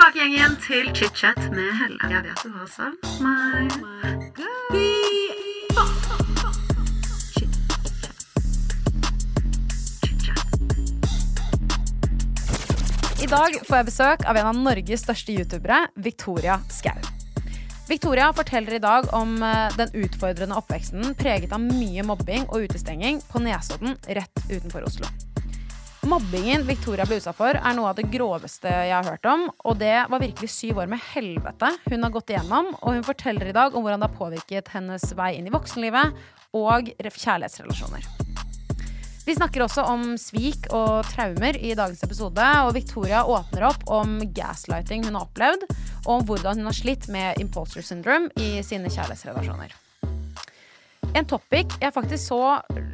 tilbake igjen, til chit-chat med Helle. Jeg vet du har savnet meg. I dag får jeg besøk av en av Norges største youtubere, Victoria Skau. Victoria forteller i dag om eh, den utfordrende oppveksten preget av mye mobbing og utestenging på Nesodden rett utenfor Oslo. Mobbingen Victoria ble utsatt for, er noe av det groveste jeg har hørt om. Og det var virkelig syv år med helvete hun har gått igjennom. Og hun forteller i dag om hvordan det har påvirket hennes vei inn i voksenlivet og kjærlighetsrelasjoner. Vi snakker også om svik og traumer i dagens episode. Og Victoria åpner opp om gaslighting hun har opplevd, og om hvordan hun har slitt med imposter syndrome i sine kjærlighetsrelasjoner. En topic jeg faktisk så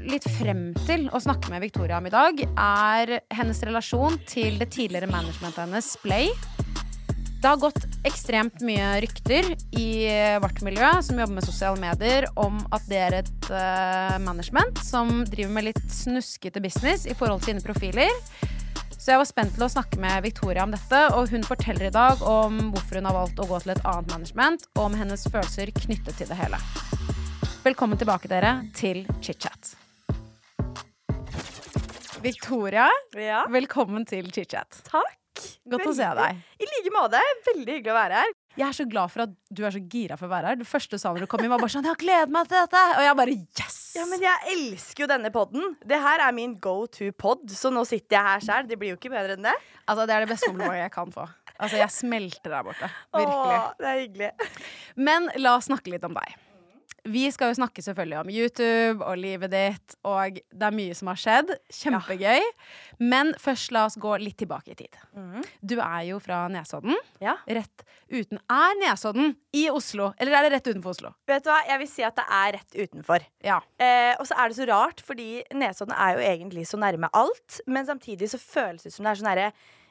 litt frem til å snakke med Victoria om i dag, er hennes relasjon til det tidligere managementet hennes, Splay. Det har gått ekstremt mye rykter i vårt miljø som jobber med sosiale medier, om at det er et uh, management som driver med litt snuskete business i forhold til sine profiler. Så jeg var spent til å snakke med Victoria om dette, og hun forteller i dag om hvorfor hun har valgt å gå til et annet management, og om hennes følelser knyttet til det hele. Velkommen tilbake dere til ChitChat. Victoria, Ja, velkommen til chit-chat. takk. Godt å se deg. I like måte. Veldig hyggelig å være her. Jeg er så glad for at du er så gira for å være her. Det første du sa når du kom inn, var bare sånn 'Jeg har gledet meg til dette'. Og jeg bare yes! Ja, men Jeg elsker jo denne podden. Det her er min go to pod, så nå sitter jeg her sjøl. Det blir jo ikke bedre enn det. Altså, det er det beste komplimentet jeg kan få. Altså, jeg smelter der borte. Virkelig. Åh, det er hyggelig. Men la oss snakke litt om deg. Vi skal jo snakke selvfølgelig om YouTube og livet ditt, og det er mye som har skjedd. Kjempegøy. Men først la oss gå litt tilbake i tid. Du er jo fra Nesodden. Ja. Rett uten Er Nesodden i Oslo, eller er det rett utenfor Oslo? Vet du hva, Jeg vil si at det er rett utenfor. Ja. Eh, og så er det så rart, fordi Nesodden er jo egentlig så nærme alt. Men samtidig så føles det som det er sånn herre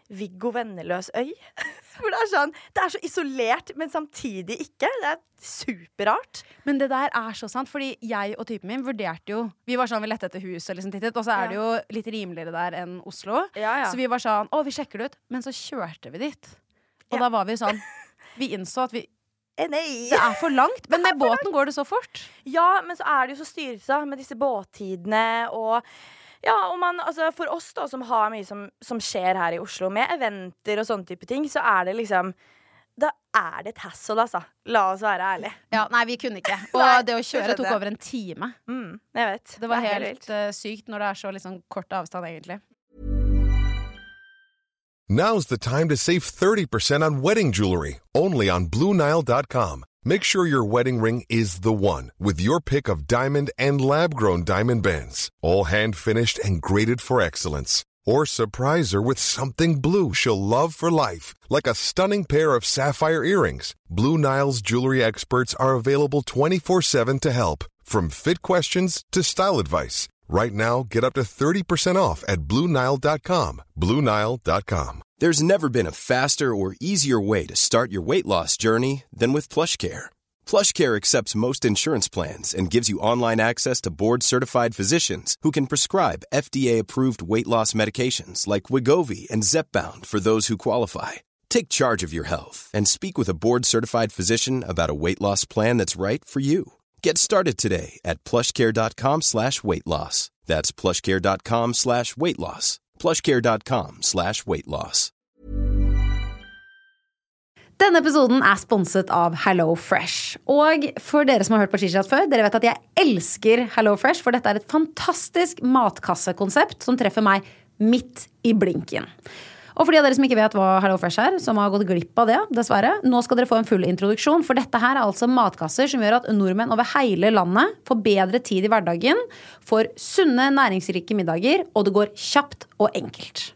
Viggo Venneløs øy. For det er sånn Det er så isolert, men samtidig ikke. Det er superrart. Men det der er så sant, fordi jeg og typen min vurderte jo Vi var sånn, vi lette etter hus og liksom tittet, og så er det jo litt rimeligere der enn Oslo. Ja, ja. Så vi var sånn Å, vi sjekker det ut. Men så kjørte vi dit. Og Ja. da var vi sånn Vi innså at vi Eh, nei. Det er for langt. Men med båten går det så fort. Ja, men så er det jo så styrete med disse båttidene og ja, og man, altså For oss da som har mye som, som skjer her i Oslo, med eventer og sånne type ting, så er det liksom Da er det et hassle, altså. La oss være ærlige. Ja, Nei, vi kunne ikke. Og Nei, det å kjøre tok over en time. Mm, jeg vet. Det var det helt helt eh, sykt når det er så liksom kort avstand, egentlig. Now's the time to save 30% on wedding jewelry, only on BlueNile.com. Make sure your wedding ring is the one with your pick of diamond and lab grown diamond bands, all hand finished and graded for excellence. Or surprise her with something blue she'll love for life, like a stunning pair of sapphire earrings. Blue Nile's jewelry experts are available 24 7 to help, from fit questions to style advice. Right now, get up to 30% off at BlueNile.com. BlueNile.com. There's never been a faster or easier way to start your weight loss journey than with PlushCare. PlushCare accepts most insurance plans and gives you online access to board-certified physicians who can prescribe FDA-approved weight loss medications like Wigovi and Zepbound for those who qualify. Take charge of your health and speak with a board-certified physician about a weight loss plan that's right for you. Get started today at plushcare.com slash weight loss. That's plushcare.com slash weight loss. plushcare.com slash weight loss. Denne episoden er sponset av Hello Fresh. Og for dere som har hørt på Chichat før, dere vet at jeg elsker Hello Fresh, for dette er et fantastisk matkassekonsept som treffer meg midt i blinken. Og for de av dere som ikke vet hva Hello Fresh er, som har gått glipp av det, dessverre, nå skal dere få en full introduksjon, for dette her er altså matkasser som gjør at nordmenn over hele landet får bedre tid i hverdagen, får sunne, næringsrike middager, og det går kjapt og enkelt.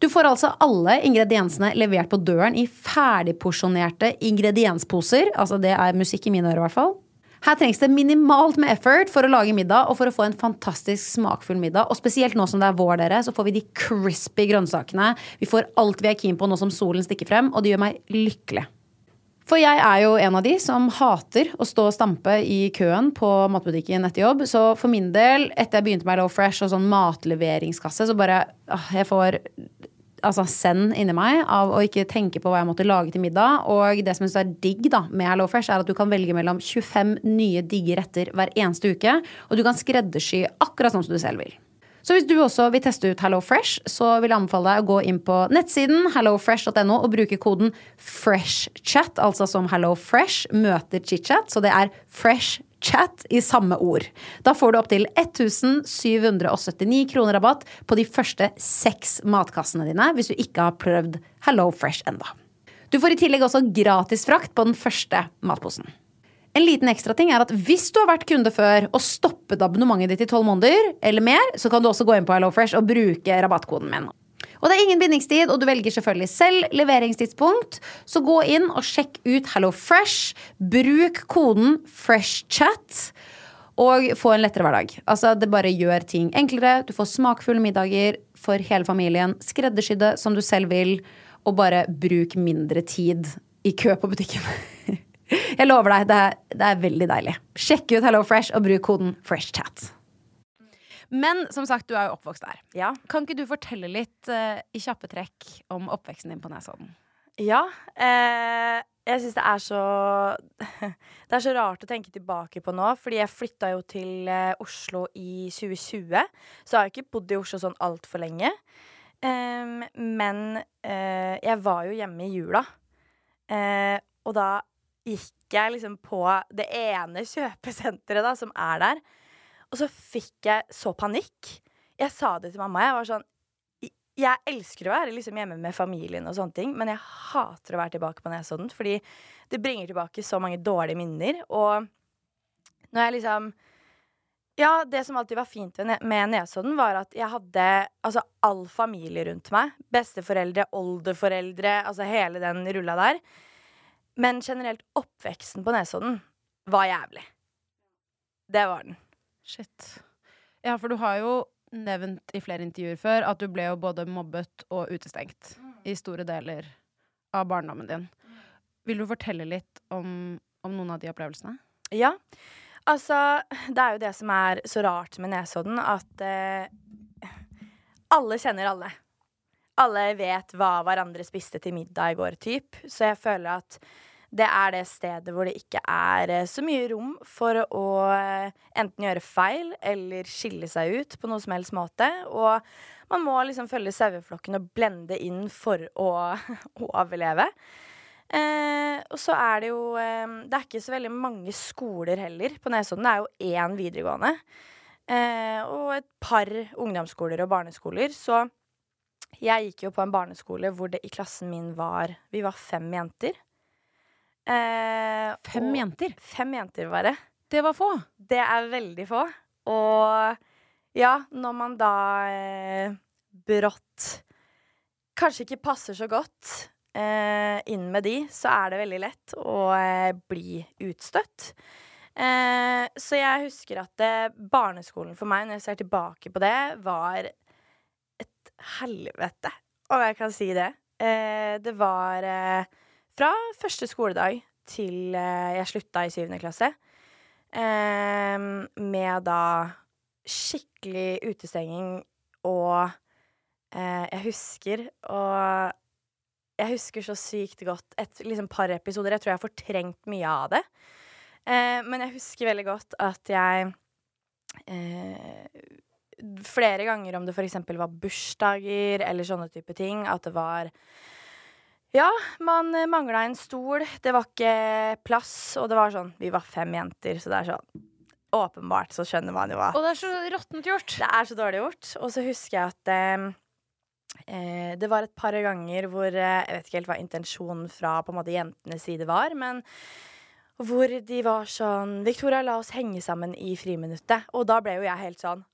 Du får altså alle ingrediensene levert på døren i ferdigporsjonerte ingrediensposer. Altså det er musikk i mine ører, i hvert fall. Her trengs det minimalt med effort for å lage middag og for å få en fantastisk smakfull middag. Og spesielt nå som det er vår, dere, så får vi de crispy grønnsakene. Vi får alt vi er keen på nå som solen stikker frem, og det gjør meg lykkelig. For jeg er jo en av de som hater å stå og stampe i køen på matbutikken etter jobb. Så for min del, etter jeg begynte med Low Fresh og sånn matleveringskasse, så bare åh, Jeg får altså, send inni meg av å ikke tenke på hva jeg måtte lage til middag. Og det som jeg synes er digg da, med HelloFresh, er at du kan velge mellom 25 nye digge retter hver eneste uke. Og du kan skreddersy akkurat sånn som du selv vil. Så hvis du også vil teste ut HelloFresh, så vil jeg anbefale deg å gå inn på nettsiden hellofresh.no og bruke koden FreshChat, altså som HelloFresh møter chitchat. Så det er Fresh chat i samme ord. Da får du opptil 1779 kroner rabatt på de første seks matkassene dine hvis du ikke har prøvd Hello Fresh enda. Du får i tillegg også gratis frakt på den første matposen. En liten ekstra ting er at Hvis du har vært kunde før og stoppet abonnementet ditt i tolv måneder, eller mer, så kan du også gå inn på HelloFresh og bruke rabattkoden min. Og det er ingen bindingstid, og du velger selvfølgelig selv leveringstidspunkt. Så gå inn og sjekk ut HelloFresh. Bruk koden FreshChat. Og få en lettere hverdag. Altså, det bare gjør ting enklere. Du får smakfulle middager for hele familien. Skreddersydde som du selv vil. Og bare bruk mindre tid i kø på butikken. Jeg lover deg, det er, det er veldig deilig. Sjekk ut HelloFresh og bruk koden FreshChat. Men som sagt, du er jo oppvokst der. Ja. Kan ikke du fortelle litt uh, i kjappe trekk om oppveksten din på Nesodden? Ja. Eh, jeg syns det er så Det er så rart å tenke tilbake på nå, fordi jeg flytta jo til eh, Oslo i 2020. Så jeg har ikke bodd i Oslo sånn altfor lenge. Eh, men eh, jeg var jo hjemme i jula. Eh, og da gikk jeg liksom på det ene kjøpesenteret da, som er der. Og så fikk jeg så panikk. Jeg sa det til mamma. Jeg var sånn Jeg elsker å være liksom hjemme med familien, og sånne ting men jeg hater å være tilbake på Nesodden. Fordi det bringer tilbake så mange dårlige minner. Og når jeg liksom Ja, det som alltid var fint med Nesodden, var at jeg hadde altså, all familie rundt meg. Besteforeldre, oldeforeldre, altså hele den rulla der. Men generelt, oppveksten på Nesodden var jævlig. Det var den. Shit. Ja, for du har jo nevnt i flere intervjuer før at du ble jo både mobbet og utestengt i store deler av barndommen din. Vil du fortelle litt om, om noen av de opplevelsene? Ja. Altså, det er jo det som er så rart med Nesodden, at eh, alle kjenner alle. Alle vet hva hverandre spiste til middag i går, typ. Så jeg føler at det er det stedet hvor det ikke er eh, så mye rom for å eh, enten gjøre feil eller skille seg ut på noe som helst måte. Og man må liksom følge saueflokken og blende inn for å overleve. Eh, og så er det jo eh, Det er ikke så veldig mange skoler heller på Nesodden. Det er jo én videregående. Eh, og et par ungdomsskoler og barneskoler. Så jeg gikk jo på en barneskole hvor det i klassen min var Vi var fem jenter. Eh, Fem og- jenter. Fem jenter, bare. Det var få. Det er veldig få. Og ja, når man da eh, brått kanskje ikke passer så godt eh, inn med de, så er det veldig lett å eh, bli utstøtt. Eh, så jeg husker at eh, barneskolen for meg, når jeg ser tilbake på det, var et helvete, om jeg kan si det. Eh, det var fra første skoledag til eh, jeg slutta i syvende klasse. Eh, med da skikkelig utestenging og eh, Jeg husker og Jeg husker så sykt godt et liksom par episoder. Jeg tror jeg har fortrengt mye av det. Men jeg husker veldig godt at jeg Flere ganger, om det f.eks. var bursdager eller sånne type ting, at det var ja, man uh, mangla en stol. Det var ikke plass, og det var sånn Vi var fem jenter, så det er sånn Åpenbart så skjønner man jo hva Og det er så råttent gjort. det er så dårlig gjort. Og så husker jeg at eh, eh, det var et par ganger hvor eh, Jeg vet ikke helt hva intensjonen fra på en måte jentenes side var, men hvor de var sånn 'Victoria, la oss henge sammen i friminuttet.' Og da ble jo jeg helt sånn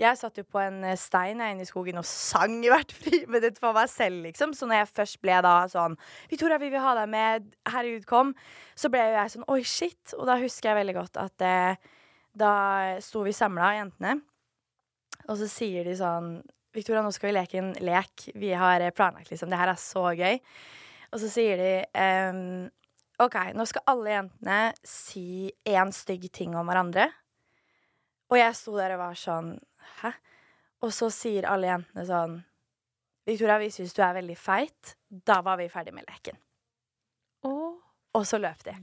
jeg satt jo på en eh, stein inne i skogen og sang hvert friminutt for meg selv, liksom. Så når jeg først ble da sånn 'Victoria, vi vil ha deg med. Herregud, kom.' Så ble jo jeg sånn 'oi, shit'. Og da husker jeg veldig godt at eh, da sto vi samla, jentene, og så sier de sånn 'Victoria, nå skal vi leke en lek. Vi har eh, planlagt, liksom. Det her er så gøy.' Og så sier de ehm, OK, nå skal alle jentene si én stygg ting om hverandre. Og jeg sto der og var sånn Hæ? Og så sier alle jentene sånn Victoria, vi syns du er veldig feit. Da var vi ferdig med leken. Åh. Og så løp de.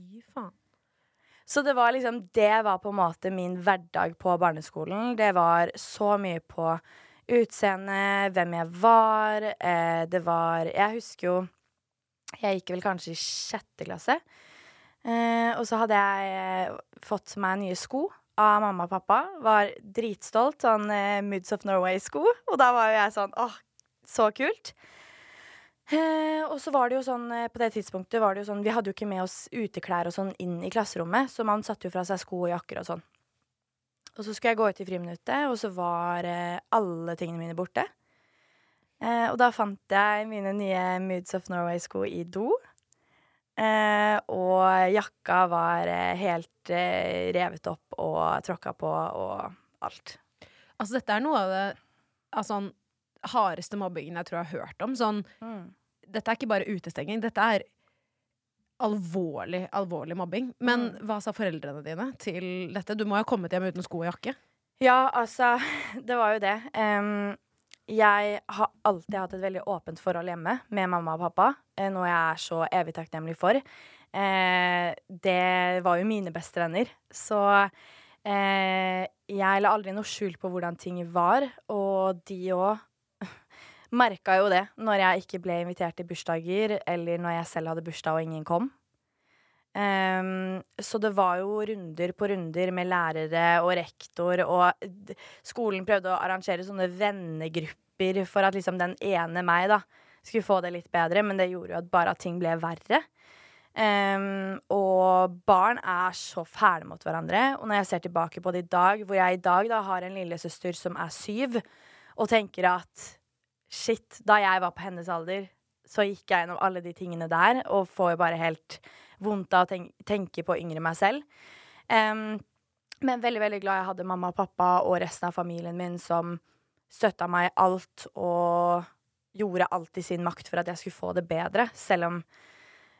Så det var liksom Det var på en måte min hverdag på barneskolen. Det var så mye på utseende, hvem jeg var. Eh, det var Jeg husker jo Jeg gikk vel kanskje i sjette klasse. Eh, og så hadde jeg eh, fått meg nye sko av mamma og pappa. Var dritstolt. Sånn eh, Moods of Norway-sko. Og da var jo jeg sånn åh, så kult. Eh, og så var det jo sånn eh, på det tidspunktet var det jo sånn Vi hadde jo ikke med oss uteklær og sånn inn i klasserommet, så man satte jo fra seg sko og jakker og sånn. Og så skulle jeg gå ut i friminuttet, og så var eh, alle tingene mine borte. Eh, og da fant jeg mine nye Moods of Norway-sko i do. Eh, og jakka var eh, helt eh, revet opp og tråkka på og alt. Altså, dette er noe av det altså, hardeste mobbingen jeg tror jeg har hørt om. Sånn, dette er ikke bare utestenging, dette er alvorlig, alvorlig mobbing. Men hva sa foreldrene dine til dette? Du må jo ha kommet hjem uten sko og jakke. Ja, altså, det var jo det. Um, jeg har alltid hatt et veldig åpent forhold hjemme med mamma og pappa, noe jeg er så evig takknemlig for. Eh, det var jo mine beste venner, så eh, jeg la aldri noe skjul på hvordan ting var, og de òg merka jo det når jeg ikke ble invitert til bursdager, eller når jeg selv hadde bursdag og ingen kom. Um, så det var jo runder på runder med lærere og rektor, og skolen prøvde å arrangere sånne vennegrupper for at liksom den ene meg da skulle få det litt bedre, men det gjorde jo at bare at ting ble verre. Um, og barn er så fæle mot hverandre. Og når jeg ser tilbake på det i dag, hvor jeg i dag da har en lillesøster som er syv, og tenker at shit, da jeg var på hennes alder, så gikk jeg gjennom alle de tingene der, og får jo bare helt vondt av å tenk tenke på yngre meg selv. Um, men veldig, veldig glad jeg hadde mamma og pappa og resten av familien min som støtta meg i alt og gjorde alt i sin makt for at jeg skulle få det bedre, selv om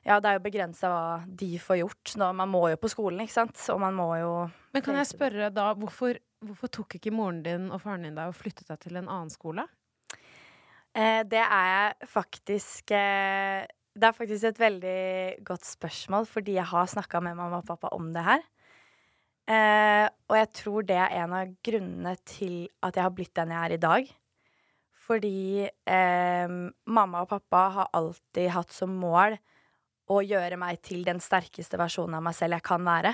ja, det er jo begrensa hva de får gjort. Nå, man må jo på skolen, ikke sant? Og man må jo Men kan jeg spørre da, hvorfor, hvorfor tok ikke moren din og faren din deg og flyttet deg til en annen skole? Eh, det er jeg faktisk eh, Det er faktisk et veldig godt spørsmål, fordi jeg har snakka med mamma og pappa om det her. Eh, og jeg tror det er en av grunnene til at jeg har blitt den jeg er i dag. Fordi eh, mamma og pappa har alltid hatt som mål å gjøre meg til den sterkeste versjonen av meg selv jeg kan være.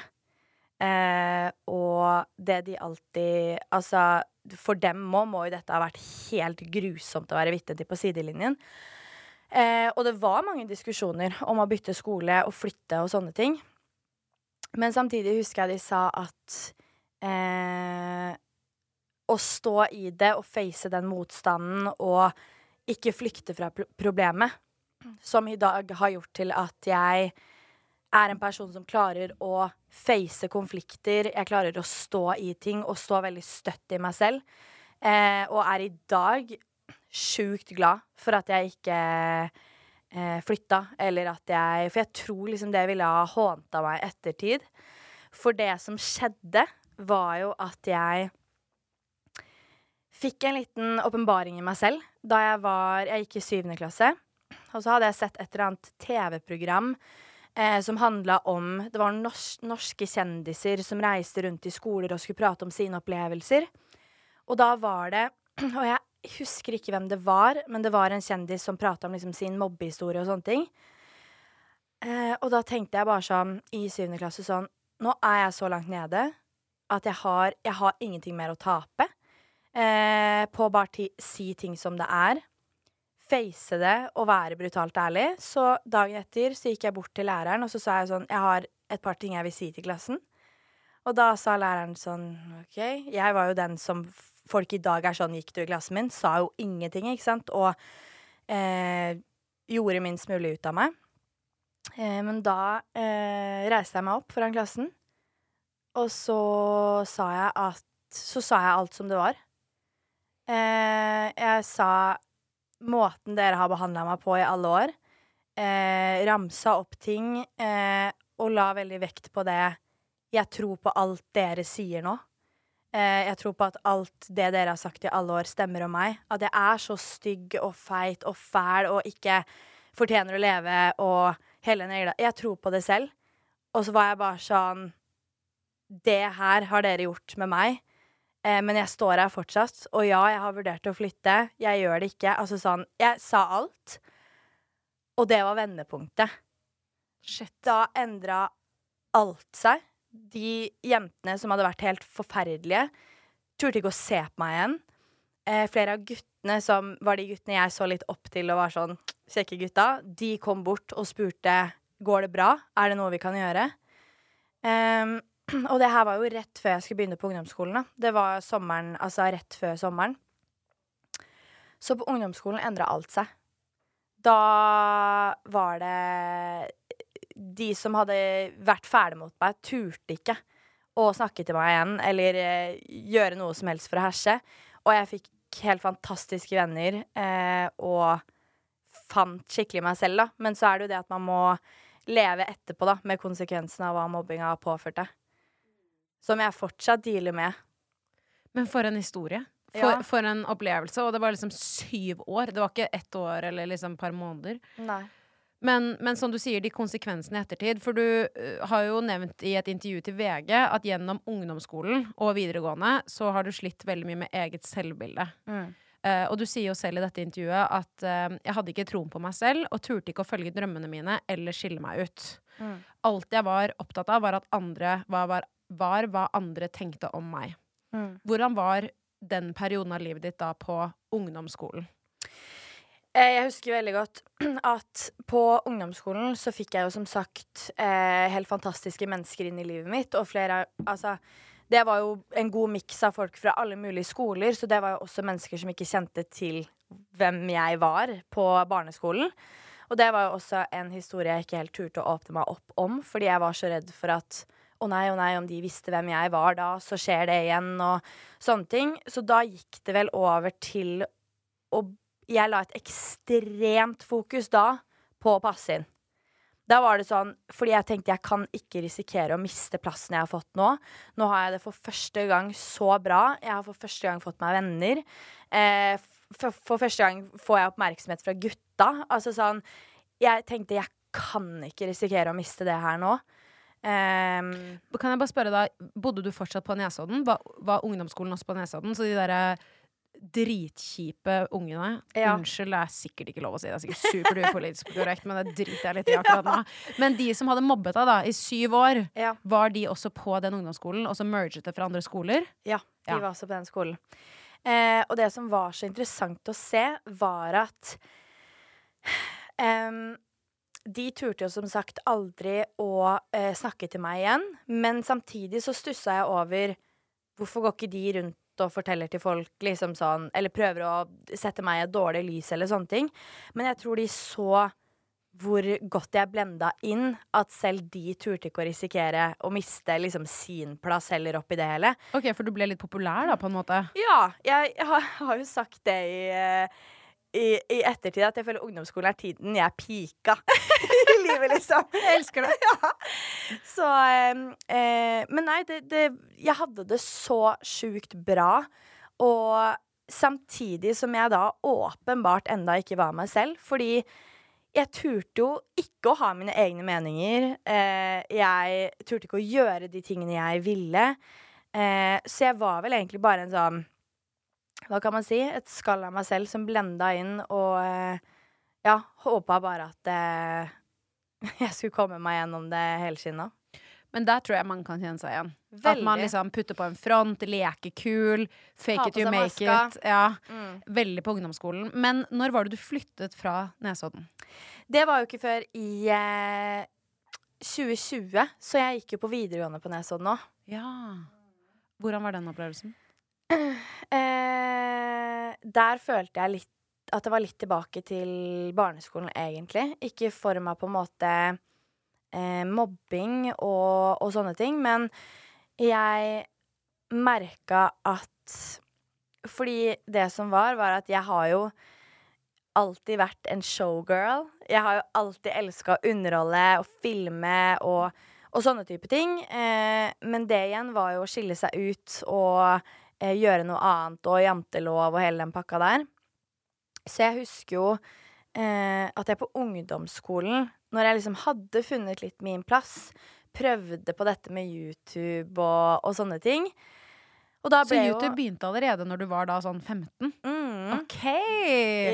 Eh, og det de alltid Altså, for dem må, må jo dette ha vært helt grusomt å være vitne til på sidelinjen. Eh, og det var mange diskusjoner om å bytte skole og flytte og sånne ting. Men samtidig husker jeg de sa at eh, å stå i det og face den motstanden og ikke flykte fra problemet, som i dag har gjort til at jeg er en person som klarer å face konflikter. Jeg klarer å stå i ting og stå veldig støtt i meg selv. Eh, og er i dag sjukt glad for at jeg ikke eh, flytta, eller at jeg For jeg tror liksom det ville ha hånta meg i ettertid. For det som skjedde, var jo at jeg fikk en liten åpenbaring i meg selv da jeg var Jeg gikk i syvende klasse. Og så hadde jeg sett et eller annet TV-program eh, som handla om Det var nors norske kjendiser som reiste rundt i skoler og skulle prate om sine opplevelser. Og da var det Og jeg husker ikke hvem det var, men det var en kjendis som prata om liksom sin mobbehistorie og sånne ting. Eh, og da tenkte jeg bare sånn i syvende klasse sånn Nå er jeg så langt nede at jeg har, jeg har ingenting mer å tape. Eh, på bare si ting som det er. Face det og være brutalt ærlig. Så dagen etter så gikk jeg bort til læreren og så sa jeg sånn Jeg har et par ting jeg vil si til klassen. Og da sa læreren sånn OK. Jeg var jo den som folk i dag er sånn Gikk du i klassen min? Sa jo ingenting, ikke sant? Og eh, gjorde minst mulig ut av meg. Eh, men da eh, reiste jeg meg opp foran klassen, og så sa jeg at Så sa jeg alt som det var. Eh, jeg sa måten dere har behandla meg på i alle år. Eh, ramsa opp ting eh, og la veldig vekt på det. Jeg tror på alt dere sier nå. Eh, jeg tror på at alt det dere har sagt i alle år, stemmer om meg. At jeg er så stygg og feit og fæl og ikke fortjener å leve og hele den greia. Jeg tror på det selv. Og så var jeg bare sånn Det her har dere gjort med meg. Eh, men jeg står her fortsatt. Og ja, jeg har vurdert å flytte. Jeg gjør det ikke. Altså sånn Jeg sa alt. Og det var vendepunktet. Shit. Da endra alt seg. De jentene som hadde vært helt forferdelige, turte ikke å se på meg igjen. Eh, flere av guttene som var de guttene jeg så litt opp til og var sånn kjekke gutta, de kom bort og spurte går det bra, er det noe vi kan gjøre. Ehm, og det her var jo rett før jeg skulle begynne på ungdomsskolen. Da. Det var sommeren, altså rett før sommeren. Så på ungdomsskolen endra alt seg. Da var det De som hadde vært ferdig mot meg, turte ikke å snakke til meg igjen eller eh, gjøre noe som helst for å herse. Og jeg fikk helt fantastiske venner eh, og fant skikkelig meg selv, da. Men så er det jo det at man må leve etterpå, da, med konsekvensene av hva mobbinga deg. Som jeg fortsatt dealer med. Men for en historie. For, Ja. for en opplevelse. Og det var liksom syv år. Det var ikke ett år eller liksom et par måneder. Nei. Men, men som du sier, de konsekvensene i ettertid. For du uh, har jo nevnt i et intervju til VG at gjennom ungdomsskolen og videregående så har du slitt veldig mye med eget selvbilde. Mm. Uh, og du sier jo selv i dette intervjuet at uh, jeg hadde ikke troen på meg selv og turte ikke å følge drømmene mine eller skille meg ut. Mm. Alt jeg var opptatt av, var at andre var, var, var hva andre tenkte om meg. Mm. Hvordan var den perioden av livet ditt da på ungdomsskolen? Eh, Jeg husker veldig godt at på ungdomsskolen så fikk jeg jo som sagt eh, helt fantastiske mennesker inn i livet mitt. Og flere Altså, det var jo en god miks av folk fra alle mulige skoler, så det var jo også mennesker som ikke kjente til hvem jeg var på barneskolen. Og det var jo også en historie jeg ikke helt turte å åpne meg opp om, fordi jeg var så redd for at å nei, å nei, om de visste hvem jeg var da, så skjer det igjen, og sånne ting. Så da gikk det vel over til å Jeg la et ekstremt fokus da på å passe inn. Da var det sånn, fordi jeg tenkte jeg kan ikke risikere å miste plassen jeg har fått nå. Nå har jeg det for første gang så bra. Jeg har for første gang fått meg venner. Eh, for, for første gang får jeg oppmerksomhet fra gutta. Altså sånn Jeg tenkte jeg kan ikke risikere å miste det her nå. Ehm, Kan jeg bare spørre da, Bodde du fortsatt på Nesodden? Var, var ungdomsskolen også på Nesodden? Så de derre dritkjipe ungene Ja. Unnskyld, det er sikkert ikke lov å si. Det er sikkert super upolitisk korrekt, men det driter jeg litt i akkurat nå. Men de som hadde mobbet deg da i syv år, ja. var de også på den ungdomsskolen, og så merget det fra andre skoler? Ja, de Ja. var også på den skolen. Eh, og det som var så interessant å se, var at em, De turte jo som sagt aldri å eh, snakke til meg igjen, men samtidig så stussa jeg over Hvorfor går ikke de rundt og forteller til folk, liksom sånn, eller prøver å sette meg i et dårlig lys, eller sånne ting. Men jeg tror de så hvor godt jeg blenda inn, at selv de turte ikke å risikere å miste liksom sin plass heller oppi det hele. Ok, For du ble litt populær, da, på en måte? Ja, jeg, jeg har, har jo sagt det i, eh, i, i ettertid, at jeg føler ungdomsskolen er tiden jeg pika i livet, liksom. Jeg elsker det. Ja. Så eh, eh, Men nei, det, det Jeg hadde det så sjukt bra, og samtidig som jeg da åpenbart enda ikke var meg selv, fordi jeg turte jo ikke å ha mine egne meninger. Eh, jeg turte ikke å gjøre de tingene jeg ville. Eh, så jeg var vel egentlig bare en sånn Hva kan man si? Et skall av meg selv som blenda inn, og eh, ja, håpa bare at eh, jeg skulle komme meg gjennom det helskinna. Men der tror jeg man kan kjenne seg igjen. At man liksom putter på en front, leker kul, fake it you make maska. it. Ja, Mm. veldig på ungdomsskolen. Men når var det du flyttet fra Nesodden? Det var jo ikke før i eh, 2020, så jeg gikk jo på videregående på Nesodden òg. Ja. Hvordan var den opplevelsen? Eh, der følte jeg litt at det var litt tilbake til barneskolen, egentlig. Ikke for meg på en måte eh, mobbing og, og sånne ting, men jeg merka at Fordi det som var, var at jeg har jo alltid vært en showgirl. Jeg har jo alltid elska å underholde og filme og, og sånne type ting. Eh, men det igjen var jo å skille seg ut og eh, gjøre noe annet, og jantelov og hele den pakka der. Så jeg husker jo eh, at jeg på ungdomsskolen, når jeg liksom hadde funnet litt min plass, prøvde på dette med YouTube og, og sånne ting. Og Så YouTube jo begynte allerede når du var da sånn 15? mm, OK!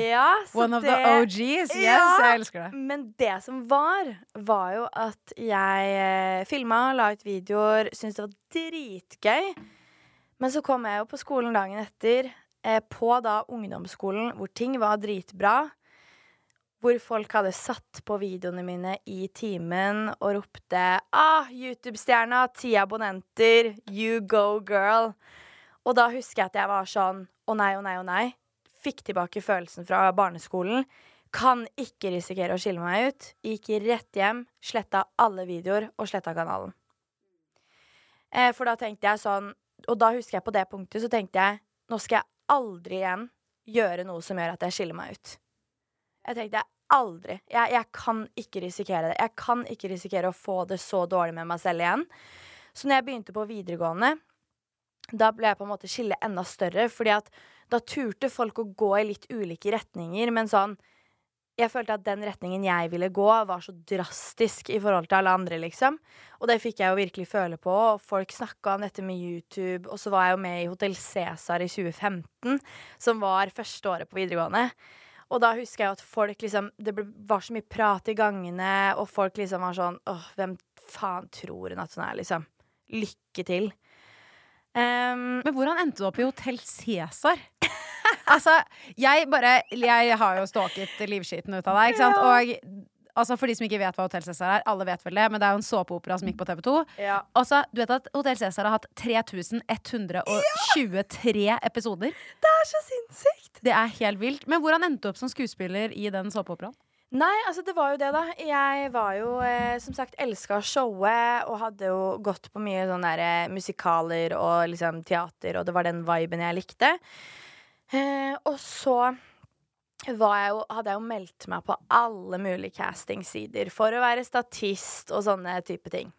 Ja, så One of det, the OGs. Yes, Ja. jeg elsker det. Men det som var, var jo at jeg eh, filma, la ut videoer, syntes det var dritgøy. Men så kom jeg jo på skolen dagen etter, eh, på da ungdomsskolen, hvor ting var dritbra. Hvor folk hadde satt på videoene mine i timen og ropte Ah, YouTube-stjerna, ti abonnenter, you go, girl. Og da husker jeg at jeg var sånn Å nei, å nei, å nei. Fikk tilbake følelsen fra barneskolen. Kan ikke risikere å skille meg ut. Gikk rett hjem, sletta alle videoer og sletta kanalen. Eh, for da tenkte jeg sånn Og da husker jeg på det punktet så tenkte jeg nå skal jeg aldri igjen gjøre noe som gjør at jeg skiller meg ut. Jeg tenkte aldri. Jeg, jeg kan ikke risikere det. Jeg kan ikke risikere å få det så dårlig med meg selv igjen. Så når jeg begynte på videregående, da ble jeg på en måte skille enda større, fordi at da turte folk å gå i litt ulike retninger, men sånn jeg følte at den retningen jeg ville gå, var så drastisk i forhold til alle andre, liksom. Og det fikk jeg jo virkelig føle på. og Folk snakka om dette med YouTube, og så var jeg jo med i Hotell Cæsar i 2015, som var første året på videregående. Og da husker jeg at folk liksom Det var så mye prat i gangene, og folk liksom var sånn Åh, hvem faen tror hun at hun er, liksom? Lykke til. Um, Men hvordan endte du opp i Hotell Cæsar? altså, jeg bare Jeg har jo stalket livskiten ut av deg, ikke sant? Og altså, for de som ikke vet hva Hotell Cæsar er, alle vet vel det, men det er jo en såpeopera som gikk på TV2. ja. Altså, du vet at Hotell Cæsar har hatt 3123 episoder. Det er så sinnssykt! Det er helt vilt. Men hvordan endte du opp som skuespiller i den såpeoperaen? Nei, altså det var jo det, da. Jeg var jo eh, som sagt elska showet og hadde jo gått på mye sånne der, eh, musikaler og liksom teater, og det var den viben jeg likte. Eh, og så jeg jo, hadde jeg jo meldt meg på alle mulige castingsider for å være statist og sånne type ting.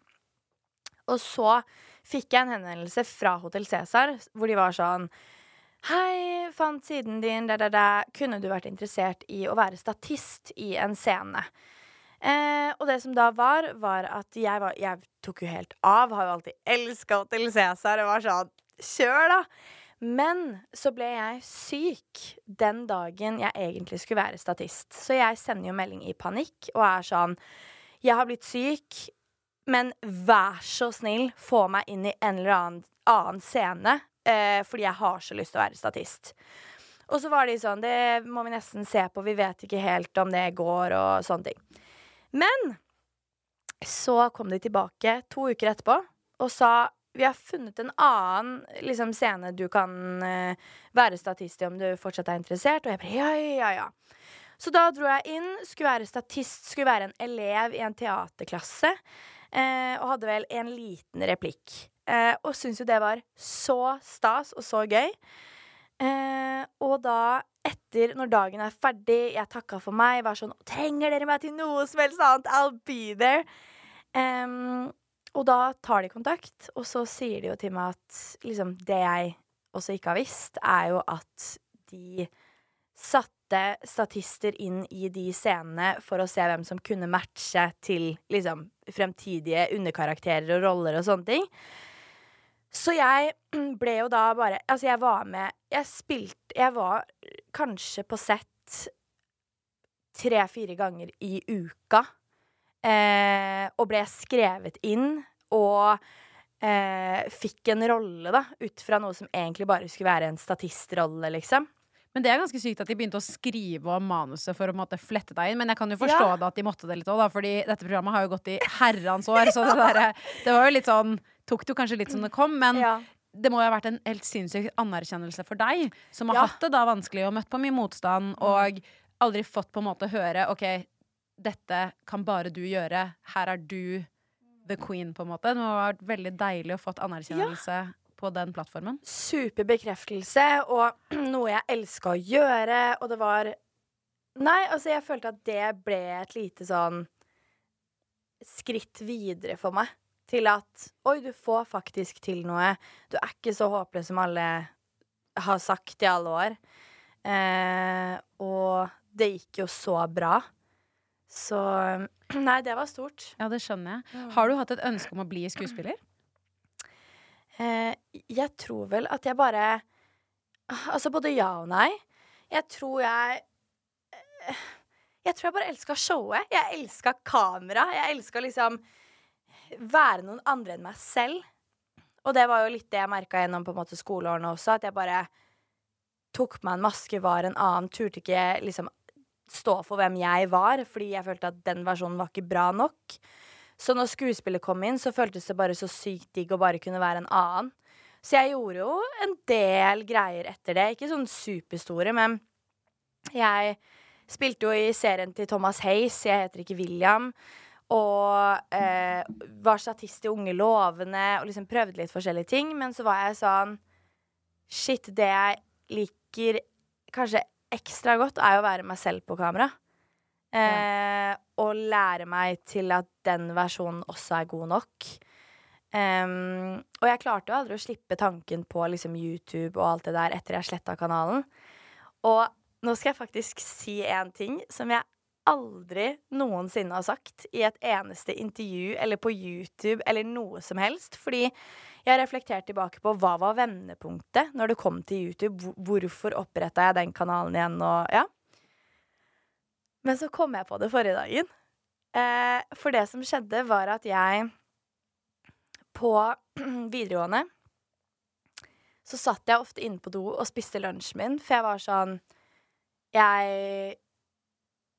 Og så fikk jeg en henvendelse fra Hotell Cæsar, hvor de var sånn Hei, fant siden din, da, da, da. Kunne du vært interessert i å være statist i en scene? Eh, og det som da var, var at jeg, var, jeg tok jo helt av. Har jo alltid elska Hotell Cæsar. Og var sånn Kjør, da! Men så ble jeg syk den dagen jeg egentlig skulle være statist. Så jeg sender jo melding i panikk og er sånn Jeg har blitt syk, men vær så snill, få meg inn i en eller annen, annen scene. Eh, fordi jeg har så lyst til å være statist. Og så var de sånn Det må vi nesten se på, vi vet ikke helt om det går, og sånne ting. Men så kom de tilbake to uker etterpå og sa vi har funnet en annen liksom, scene du kan uh, være statist i om du fortsatt er interessert. Og jeg bare ja, ja, ja. Så da dro jeg inn, skulle være statist, skulle være en elev i en teaterklasse. Uh, og hadde vel en liten replikk. Uh, og syntes jo det var så stas og så gøy. Uh, og da, etter, når dagen er ferdig, jeg takka for meg, var sånn Trenger dere meg til noe som helst annet? I'll be there. Em, og da tar de kontakt, og så sier de jo til meg at liksom, det jeg også ikke har visst, er jo at de satte statister inn i de scenene for å se hvem som kunne matche til liksom, fremtidige underkarakterer og roller og sånne ting. Så jeg ble jo da bare Altså, jeg var med Jeg spilte Jeg var kanskje på sett tre-fire ganger i uka. Eh, og ble skrevet inn og eh, fikk en rolle, da, ut fra noe som egentlig bare skulle være en statistrolle, liksom. Men det er ganske sykt at de begynte å skrive om manuset for å måte flette deg inn. Men jeg kan jo forstå Ja. det at de måtte det litt òg, fordi dette programmet har jo gått i herrens år. Så det, der, det var jo litt sånn Tok det jo kanskje litt som det kom, men Ja. det må jo ha vært en helt sinnssyk anerkjennelse for deg, som har Ja. hatt det da vanskelig og møtt på mye motstand, og aldri fått på en måte høre OK, dette kan bare du gjøre. Her er du the queen, på en måte. Det må ha vært veldig deilig å fått anerkjennelse på den plattformen. super bekreftelse og noe jeg elska å gjøre, og det var Nei, altså, jeg følte at det ble et lite sånn skritt videre for meg. til at oi, du får faktisk til noe. Du er ikke så håpløs som alle har sagt i alle år. Eh, og det gikk jo så bra. Så Nei, det var stort. Ja, det skjønner jeg. Har du hatt et ønske om å bli skuespiller? Eh, jeg tror vel at jeg bare Altså både ja og nei. Jeg tror jeg eh, Jeg tror jeg bare elska showet. Jeg elska kamera. Jeg elska liksom være noen andre enn meg selv. Og det var jo litt det jeg merka gjennom på en måte skoleårene også, at jeg bare tok meg en maske, var en annen, turte ikke liksom stå for hvem jeg var, fordi jeg følte at den versjonen var ikke bra nok. Så når skuespillet kom inn, så føltes det bare så sykt digg å bare kunne være en annen. Så jeg gjorde jo en del greier etter det. Ikke sånn superstore, men jeg spilte jo i serien til Thomas Hays, jeg heter ikke William. Og eh, var statist i Unge lovende og liksom prøvde litt forskjellige ting. Men så var jeg sånn Shit, det jeg liker kanskje ekstra godt, er jo å være meg selv på kamera. Eh, og lære meg til at den versjonen også er god nok. Um, og jeg klarte jo aldri å slippe tanken på liksom, YouTube og alt det der etter jeg sletta kanalen. Og nå skal jeg faktisk si en ting som jeg aldri noensinne har sagt i et eneste intervju eller på YouTube eller noe som helst. Fordi jeg har reflektert tilbake på hva var vendepunktet når det kom til YouTube. Hvorfor oppretta jeg den kanalen igjen og ja. Men så kom jeg på det forrige dagen. Eh, for det som skjedde, var at jeg på videregående så satt jeg ofte inne på do og spiste lunsjen min, for jeg var sånn Jeg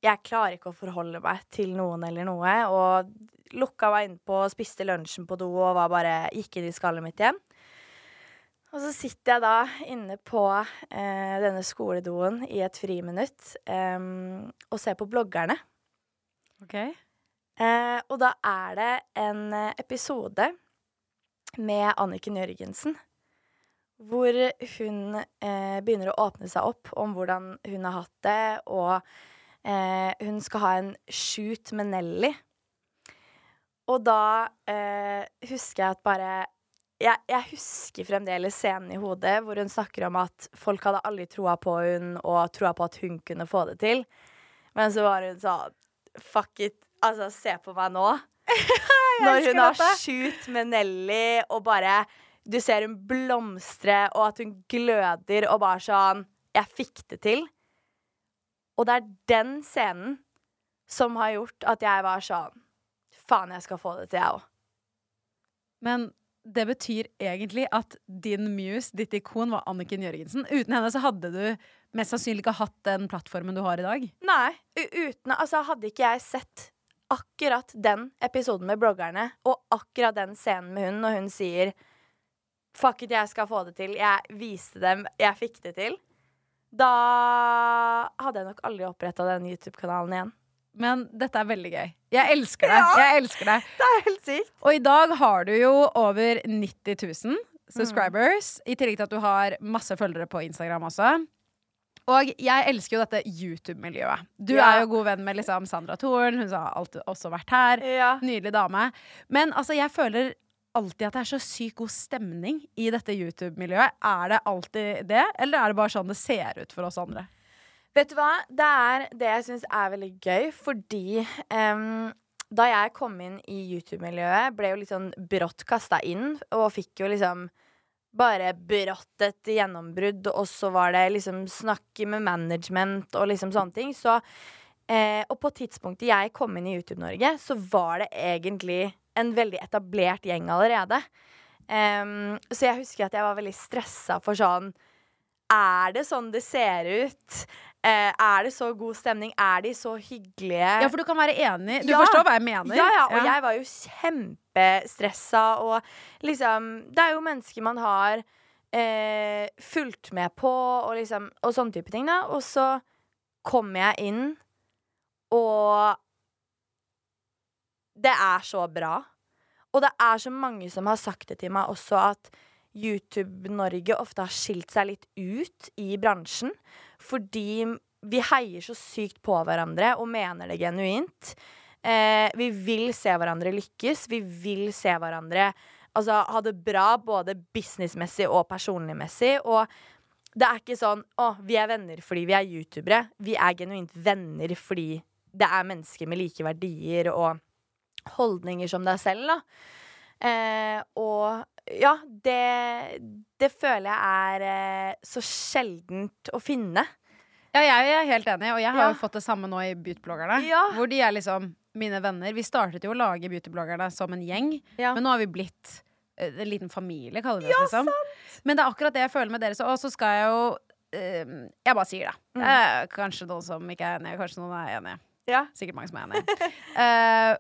Jeg klarer ikke å forholde meg til noen eller noe, og lukka meg innpå spiste lunsjen på do og var bare gikk inn i skallet mitt igjen. Og så sitter jeg da inne på eh, denne skoledoen i et friminutt eh, og ser på bloggerne. Ok. Eh, og da er det en eh, episode med Anniken Jørgensen. Hvor hun eh, begynner å åpne seg opp om hvordan hun har hatt det, og eh, hun skal ha en shoot med Nelly. Og da eh, husker jeg at bare jeg, jeg, husker fremdeles scenen i hodet hvor hun snakker om at folk hadde aldri troa på hun og troa på at hun kunne få det til. Men så var hun sånn Fuck it. Altså, se på meg nå. Når hun har shoot med Nelly og bare Du ser hun blomstre, og at hun gløder og bare sånn Jeg fikk det til. Og det er den scenen som har gjort at jeg var sånn Faen, jeg skal få det til, jeg òg. Men det betyr egentlig at din muse, ditt ikon, var Anniken Jørgensen. Uten henne så hadde du mest sannsynlig ikke hatt den plattformen du har i dag. Nei. Uten, altså hadde ikke jeg sett akkurat den episoden med bloggerne og akkurat den scenen med hun når hun sier Fuck it, jeg skal få det til. Jeg viste dem. Jeg fikk det til. Da hadde jeg nok aldri oppretta den YouTube-kanalen igjen. Men dette er veldig gøy. Jeg elsker det. Ja, jeg elsker det. Det er helt sykt. Og i dag har du jo over 90 000 subscribers. Mm. I tillegg til at du har masse følgere på Instagram også. Og jeg elsker jo dette YouTube-miljøet. Du ja. er jo god venn med liksom Sandra Thorn. Hun har alltid også vært her. Ja. Nydelig dame. Men altså, jeg føler alltid at det er så sykt god stemning i dette YouTube-miljøet. Er det alltid det, eller er det bare sånn det ser ut for oss andre? Vet du hva? Det er det jeg syns er veldig gøy, fordi um, da jeg kom inn i YouTube-miljøet, ble jo litt sånn brått kasta inn, og fikk jo liksom bare brått et gjennombrudd, og så var det liksom snakke med management og liksom sånne ting. Så, eh, og på tidspunktet jeg kom inn i YouTube-Norge, så var det egentlig en veldig etablert gjeng allerede. Um, så jeg husker at jeg var veldig stressa for sånn Er det sånn det ser ut? Uh, er det så god stemning? Er de så hyggelige? Ja, for du kan være enig. Du ja. forstår hva jeg mener. Ja, ja, og ja. jeg var jo kjempestressa, og liksom Det er jo mennesker man har uh, fulgt med på, og liksom Og sånne type ting, da. Og så kommer jeg inn, og Det er så bra. Og det er så mange som har sagt det til meg også, at YouTube-Norge ofte har skilt seg litt ut i bransjen. Fordi vi heier så sykt på hverandre og mener det genuint. Eh, vi vil se hverandre lykkes. Vi vil se hverandre altså, ha det bra både businessmessig og personligmessig. Og det er ikke sånn å, vi er venner fordi vi er youtubere. Vi er genuint venner fordi det er mennesker med like verdier og holdninger som deg selv, da. Eh, og ja, det, det føler jeg er eh, så sjeldent å finne. Ja, jeg er helt enig, og jeg har Ja. jo fått det samme nå i Beautybloggerne. Ja. Hvor de er liksom mine venner. Vi startet jo å lage Beautybloggerne som en gjeng, Ja. men nå har vi blitt eh, en liten familie, kaller vi oss liksom. Men det er akkurat det jeg føler med dere. Så, og så skal jeg jo eh, Jeg bare sier det. Mm. Det kanskje noen som ikke er enige, kanskje noen er enige. Ja. Sikkert mange som er enige. Eh,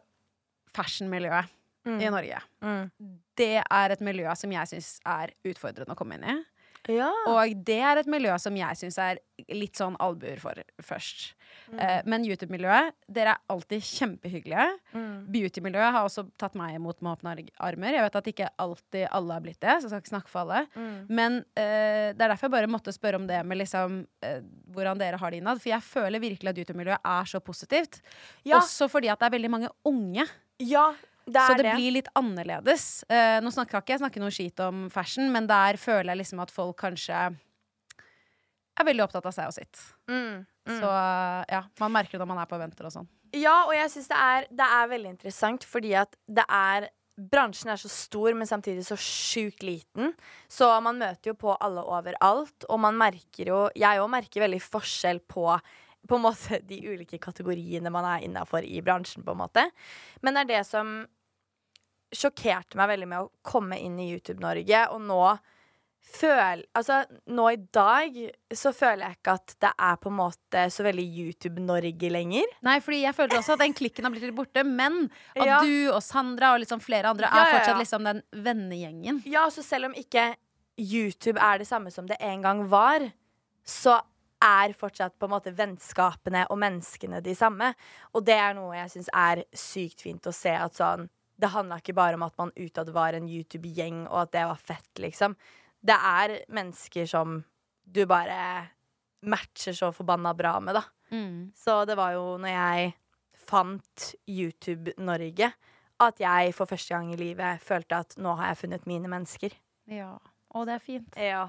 fashionmiljøet Mm. i Norge. Mm. Det er et miljø som jeg syns er utfordrende å komme inn i. Ja. Og det er et miljø som jeg syns er litt sånn albuer for først. Mm. Eh, men YouTube-miljøet, dere er alltid kjempehyggelige. Mm. Beauty-miljøet har også tatt meg imot med åpne armer. Jeg vet at ikke alltid alle har blitt det, så jeg skal ikke snakke for alle. Mm. Men eh, det er derfor jeg bare måtte spørre om det med liksom eh, hvordan dere har det innad. For jeg føler virkelig at YouTube-miljøet er så positivt. Ja. Også fordi at det er veldig mange unge. Ja, det Så det, det. blir litt annerledes. Uh, nå snakker ikke jeg snakker noe skit om fashion, men der føler jeg liksom at folk kanskje er veldig opptatt av seg og sitt. Mm. Mm. Så uh, ja, man merker det når man er på eventer og sånn. Ja, og jeg syns det, det er veldig interessant fordi at det er Bransjen er så stor, men samtidig så sjukt liten. Så man møter jo på alle overalt, og man merker jo Jeg òg merker veldig forskjell på på en måte de ulike kategoriene man er innafor i bransjen, på en måte. Men det er det som sjokkerte meg veldig med å komme inn i YouTube-Norge, og nå føl... Altså, nå i dag så føler jeg ikke at det er på en måte så veldig YouTube-Norge lenger. Nei, fordi jeg føler også at den klikken har blitt litt borte, men at Ja. du og Sandra og liksom flere andre er ja, ja. fortsatt liksom den vennegjengen. Ja, så selv om ikke YouTube er det samme som det en gang var, så er fortsatt på en måte vennskapene og menneskene de samme. Og det er noe jeg syns er sykt fint å se at sånn Det handla ikke bare om at man utad var en YouTube-gjeng, og at det var fett, liksom. Det er mennesker som du bare matcher så forbanna bra med, da. Mm. Så det var jo når jeg fant YouTube Norge, at jeg for første gang i livet følte at nå har jeg funnet mine mennesker. Ja. Og det er fint. Ja.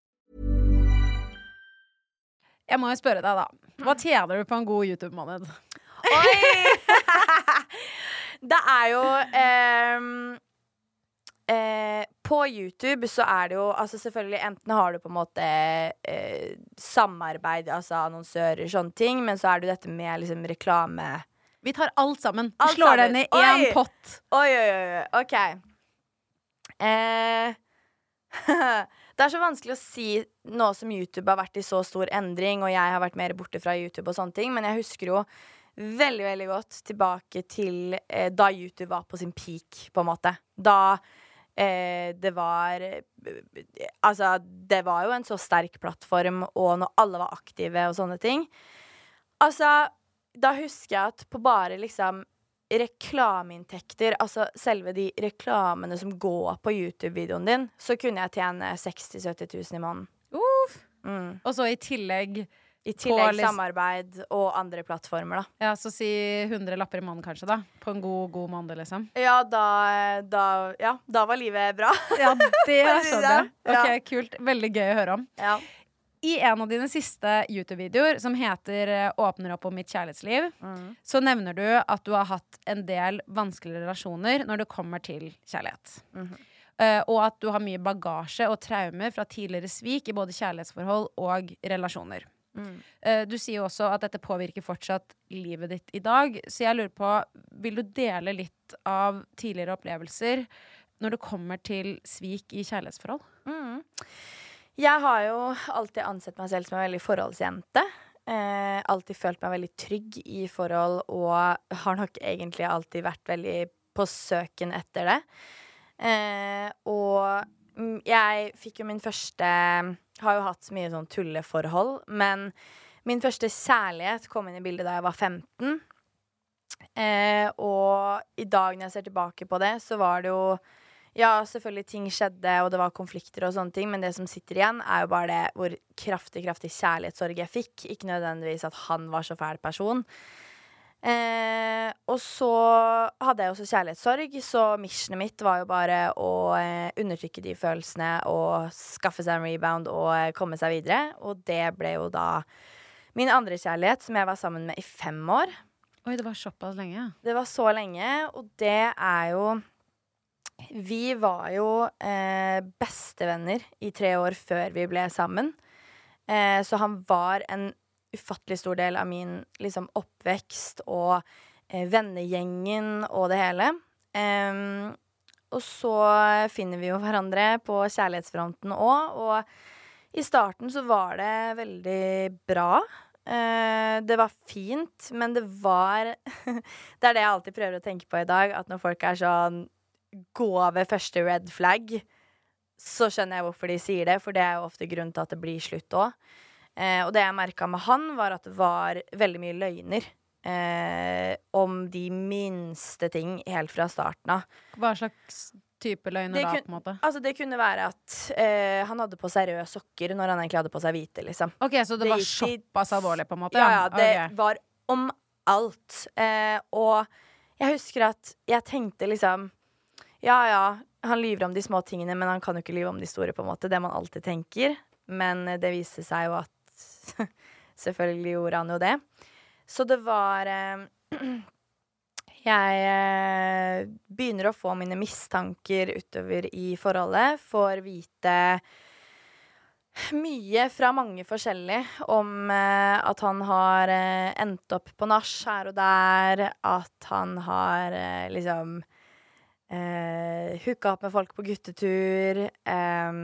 Jeg må jo spørre deg, da. Hva tjener du på en god YouTube-måned? Oi! det er jo ehm, eh, På YouTube så er det jo altså Selvfølgelig enten har du på en måte eh, samarbeid, altså annonsører, sånne ting, men så er det jo dette med liksom reklame Vi tar alt sammen. Vi Alt slår sammen. det ned i én pott. Oi, oi. oi, OK. Eh, Det er så vanskelig å si nå som YouTube har vært i så stor endring, og jeg har vært mer borte fra YouTube og sånne ting, men jeg husker jo veldig, veldig godt tilbake til eh, da YouTube var på sin peak, på en måte. Da eh, det var Altså, det var jo en så sterk plattform, og når alle var aktive og sånne ting. Altså, da husker jeg at på bare liksom reklameinntekter, altså selve de reklamene som går på YouTube-videoen din, så kunne jeg tjene 60 000-70 000 i måneden. Uff. Mm. Og så i tillegg I tillegg på, samarbeid og andre plattformer, da. Ja, så si 100 lapper i måneden kanskje, da. På en god, god måned, liksom. Ja, da, da, ja, da var livet bra. Ja, det skjønner jeg. det. Ja. Ok, kult. Veldig gøy å høre om. Ja. I en av dine siste YouTube-videoer, som heter eh, 'Åpner opp om mitt kjærlighetsliv', så nevner du at du har hatt en del vanskelige relasjoner når det kommer til kjærlighet. Eh, og at du har mye bagasje og traumer fra tidligere svik i både kjærlighetsforhold og relasjoner. Eh, du sier jo også at dette påvirker fortsatt livet ditt i dag. Så jeg lurer på, vil du dele litt av tidligere opplevelser når det kommer til svik i kjærlighetsforhold? Mm. Jeg har jo alltid ansett meg selv som en veldig forholdsjente. Eh, alltid følt meg veldig trygg i forhold, og har nok egentlig alltid vært veldig på søken etter det. Eh, og jeg fikk jo min første Har jo hatt mye sånn tulleforhold, men min første kjærlighet kom inn i bildet da jeg var 15. Eh, og i dag når jeg ser tilbake på det, så var det jo Ja, selvfølgelig ting skjedde, og det var konflikter og sånne ting, men det som sitter igjen, er jo bare det hvor kraftig, kraftig kjærlighetssorg jeg fikk. Ikke nødvendigvis at han var så fæl person. Eh, og så hadde jeg også kjærlighetssorg, så missionet mitt var jo bare å eh, undertrykke de følelsene og skaffe seg en rebound og eh, komme seg videre. Og det ble jo da min andre kjærlighet, som jeg var sammen med i fem år. Oi, det var såpass lenge. Det var så lenge, og det er jo Vi var jo eh, bestevenner i tre år før vi ble sammen. Eh, så han var en ufattelig stor del av min liksom, oppvekst og eh, vennegjengen og det hele. Em, og så finner vi jo hverandre på kjærlighetsfronten òg, og i starten så var det veldig bra. Uh, det var fint, men det var Det er det jeg alltid prøver å tenke på i dag, at når folk er sånn Gå ved første red flag, så skjønner jeg hvorfor de sier det, for det er jo ofte grunnen til at det blir slutt òg. Eh, og det jeg merka med han, var at det var veldig mye løgner. Eh, om de minste ting helt fra starten av. Hva slags type løgner Det da, kun- på en måte? Altså Det kunne være at eh, han hadde på seg røde sokker når han egentlig hadde på seg hvite. liksom Ok, Så det, var såpass alvorlig, på en måte? Ja, ja, det okay. var om alt. Eh, og jeg husker at jeg tenkte liksom Ja, ja, han lyver om de små tingene, men han kan jo ikke lyve om de store, på en måte. Det man alltid tenker. Men eh, det viste seg jo at Selvfølgelig gjorde han jo det. Så det var eh, Jeg eh, begynner å få mine mistanker utover i forholdet. Får vite mye fra mange forskjellige om eh, at han har eh, endt opp på nach her og der. At han har eh, liksom eh, hooka opp med folk på guttetur. Eh,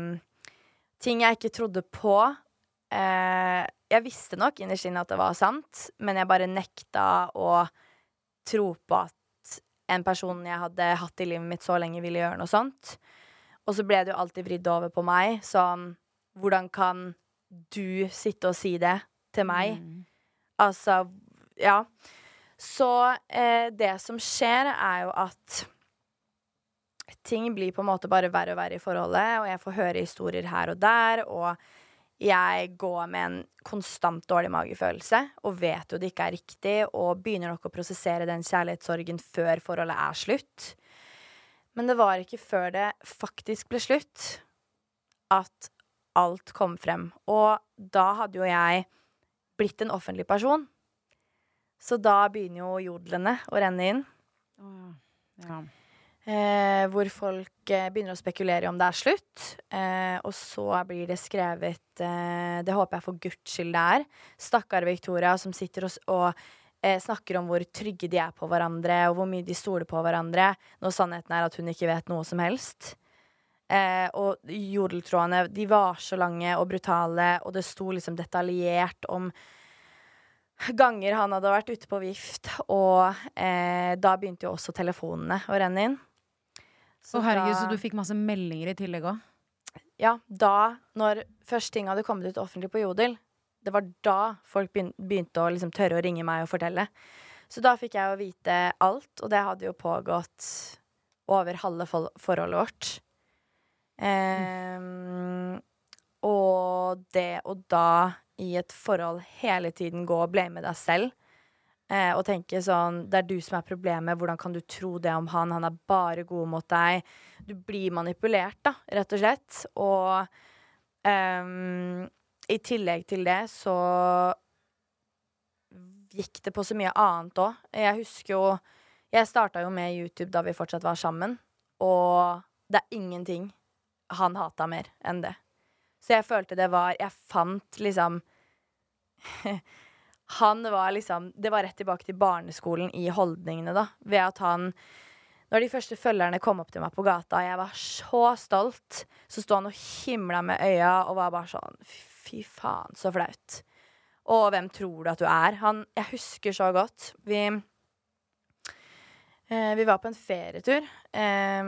ting jeg ikke trodde på. Eh, jeg visste nok innerst inne at det var sant, men jeg bare nekta å tro på at en person jeg hadde hatt i livet mitt så lenge, ville gjøre noe sånt. Og så ble det jo alltid vridd over på meg, sånn Hvordan kan du sitte og si det til meg? Altså, ja. Så eh, det som skjer, er jo at ting blir på en måte bare verre og verre i forholdet, og jeg får høre historier her og der, og jeg går med en konstant dårlig magefølelse og vet jo det ikke er riktig, og begynner nok å prosessere den kjærlighetssorgen før forholdet er slutt. Men det var ikke før det faktisk ble slutt, at alt kom frem. Og da hadde jo jeg blitt en offentlig person. Så da begynner jo jodlene å renne inn. Ja. Eh, hvor folk eh, begynner å spekulere om det er slutt. Eh, og så blir det skrevet eh, Det håper jeg for guds skyld det er. Stakkar Victoria som sitter og, og eh, snakker om hvor trygge de er på hverandre, og hvor mye de stoler på hverandre, når sannheten er at hun ikke vet noe som helst. Eh, og jodeltrådene, de var så lange og brutale, og det sto liksom detaljert om ganger han hadde vært ute på vift, og eh, da begynte jo også telefonene å renne inn. Så herregud, da- så du fikk masse meldinger i tillegg òg? Ja, da, når først ting hadde kommet ut offentlig på Jodel, det var da folk begynte å liksom tørre å ringe meg og fortelle. Så da fikk jeg jo vite alt, og det hadde jo pågått over halve forholdet vårt. Um, og det å da i et forhold hele tiden gå og blame deg selv eh, og tenke sånn Det er du som er problemet, hvordan kan du tro det om han? Han er bare god mot deg. Du blir manipulert, da, rett og slett. Og ehm, i tillegg til det så gikk det på så mye annet òg. Jeg husker jo Jeg starta jo med YouTube da vi fortsatt var sammen, og det er ingenting han hata mer enn det. Så jeg følte det var Jeg fant liksom Han var liksom Det var rett tilbake til barneskolen i holdningene, da. Ved at han Når de første følgerne kom opp til meg på gata, jeg var så stolt, så sto han og himla med øya og var bare sånn Fy faen, så flaut. Og hvem tror du at du er? Han Jeg husker så godt. Vi eh, Vi var på en ferietur. Eh,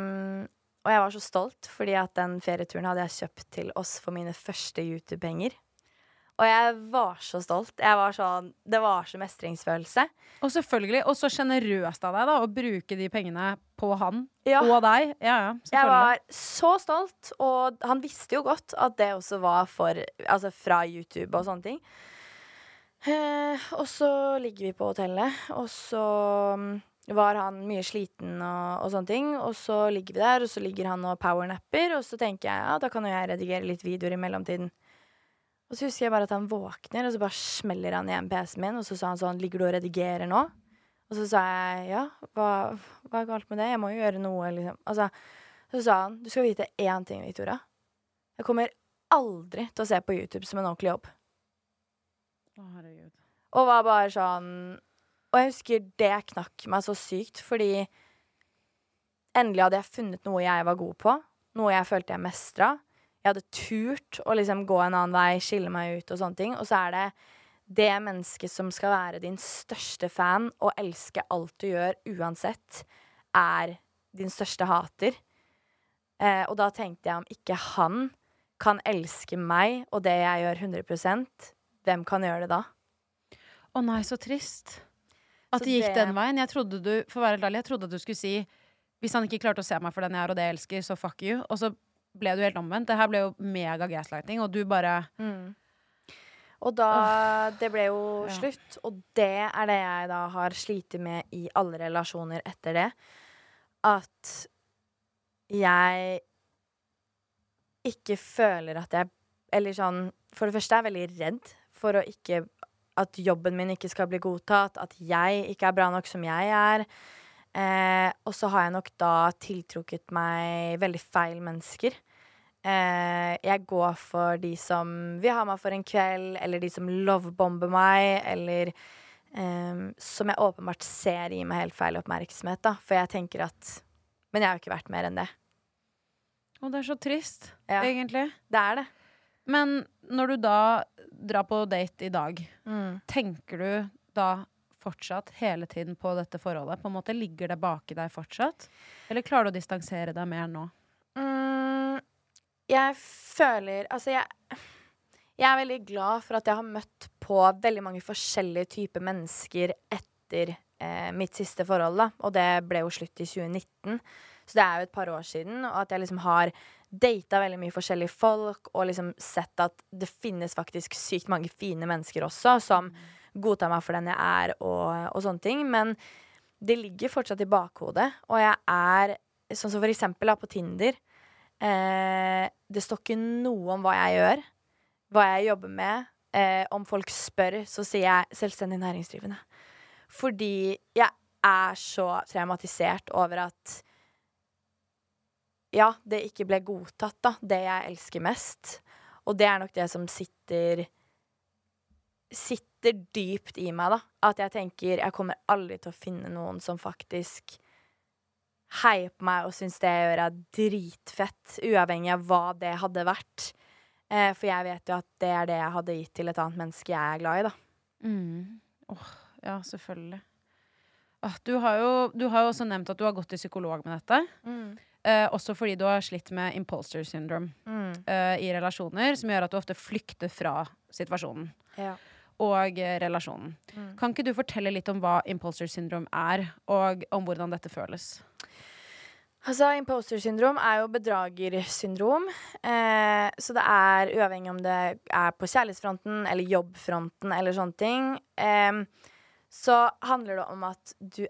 og jeg var så stolt, fordi at den ferieturen hadde jeg kjøpt til oss for mine første YouTube-penger. Og jeg var så stolt. Jeg var sånn, Det var så mestringsfølelse. Og selvfølgelig, og så sjenerøst av deg da å bruke de pengene på han Ja. og deg. Ja, ja, Jeg var så stolt, og han visste jo godt at det også var for Altså fra YouTube og sånne ting. Eh, og så ligger vi på hotellet, og så mm, var han mye sliten og, og sånne ting. Og så ligger vi der, og så ligger han og powernapper, og så tenker jeg ja, da kan jo jeg redigere litt videoer i mellomtiden. Og så husker jeg bare at han våkner, og så bare smeller han igjen PC-en min, og så sa han sånn Ligger du og redigerer nå? Og så sa jeg ja, hva, hva er galt med det? Jeg må jo gjøre noe, liksom. Altså, så sa han du skal vite én ting, Victoria. Jeg kommer aldri til å se på YouTube som en ordentlig jobb. Å, herregud. Og var bare sånn Og jeg husker det knakk meg så sykt, fordi endelig hadde jeg funnet noe jeg var god på. Noe jeg følte jeg mestra. Jeg hadde turt å liksom gå en annen vei, skille meg ut og sånne ting. Og så er det det mennesket som skal være din største fan og elske alt du gjør uansett, er din største hater. Eh, og da tenkte jeg om ikke han kan elske meg og det jeg gjør 100% hvem kan gjøre det da? Å nei, så trist. At Så det gikk den veien. Jeg trodde du for å være helt ærlig, jeg trodde at du skulle si hvis han ikke klarte å se meg for den jeg er og det jeg elsker, så fuck you. Og så ble det jo helt omvendt. Det her ble jo mega gaslighting, og du bare Mm. Og da Det ble jo Ja. slutt, og det er det jeg da har slitt med i alle relasjoner etter det. At jeg ikke føler at jeg Eller sånn For det første er jeg veldig redd for å ikke At jobben min ikke skal bli godtatt, at jeg ikke er bra nok som jeg er. Eh, og så har jeg nok da tiltrukket meg veldig feil mennesker. Eh, jeg går for de som vil ha meg for en kveld, eller de som lovebomber meg, eller eh, som jeg åpenbart ser gir meg helt feil oppmerksomhet, da. For jeg tenker at Men jeg har jo ikke vært mer enn det. Og det er så trist, Ja. egentlig. Det er det. Men når du da drar på date i dag, Mm. tenker du da fortsatt hele tiden på dette forholdet? På en måte Ligger det baki deg fortsatt? Eller klarer du å distansere deg mer nå? Mm, jeg føler Altså, jeg Jeg er veldig glad for at jeg har møtt på veldig mange forskjellige typer mennesker etter eh, mitt siste forhold, da. Og det ble jo slutt i 2019, så det er jo et par år siden. Og at jeg liksom har data veldig mye forskjellige folk, og liksom sett at det finnes faktisk sykt mange fine mennesker også, som godtar meg for den jeg er, og, og sånne ting. Men det ligger fortsatt i bakhodet, og jeg er Sånn som for eksempel på Tinder. Eh, det står ikke noe om hva jeg gjør, hva jeg jobber med. Eh, om folk spør, så sier jeg 'selvstendig næringsdrivende'. Fordi jeg er så traumatisert over at Ja, det ikke ble godtatt, da. Det jeg elsker mest. Og det er nok det som sitter Sitter dypt i meg, da. At jeg tenker jeg kommer aldri til å finne noen som faktisk heier på meg og syns det jeg gjør, er dritfett, uavhengig av hva det hadde vært. Eh, for jeg vet jo at det er det jeg hadde gitt til et annet menneske jeg er glad i, da. Mm. Åh, ja, selvfølgelig. Ah, du, har jo, du har jo også nevnt at du har gått til psykolog med dette. Eh, også fordi du har slitt med imposter syndrome Mm. eh, i relasjoner, som gjør at du ofte flykter fra situasjonen Ja. Og relasjonen. Mm. Kan ikke du fortelle litt om hva imposter syndrom er, og om hvordan dette føles? Altså, Imposter syndrom er jo bedragersyndrom. Eh, så det er uavhengig om det er på kjærlighetsfronten eller jobbfronten eller sånne ting, eh, så handler det om at du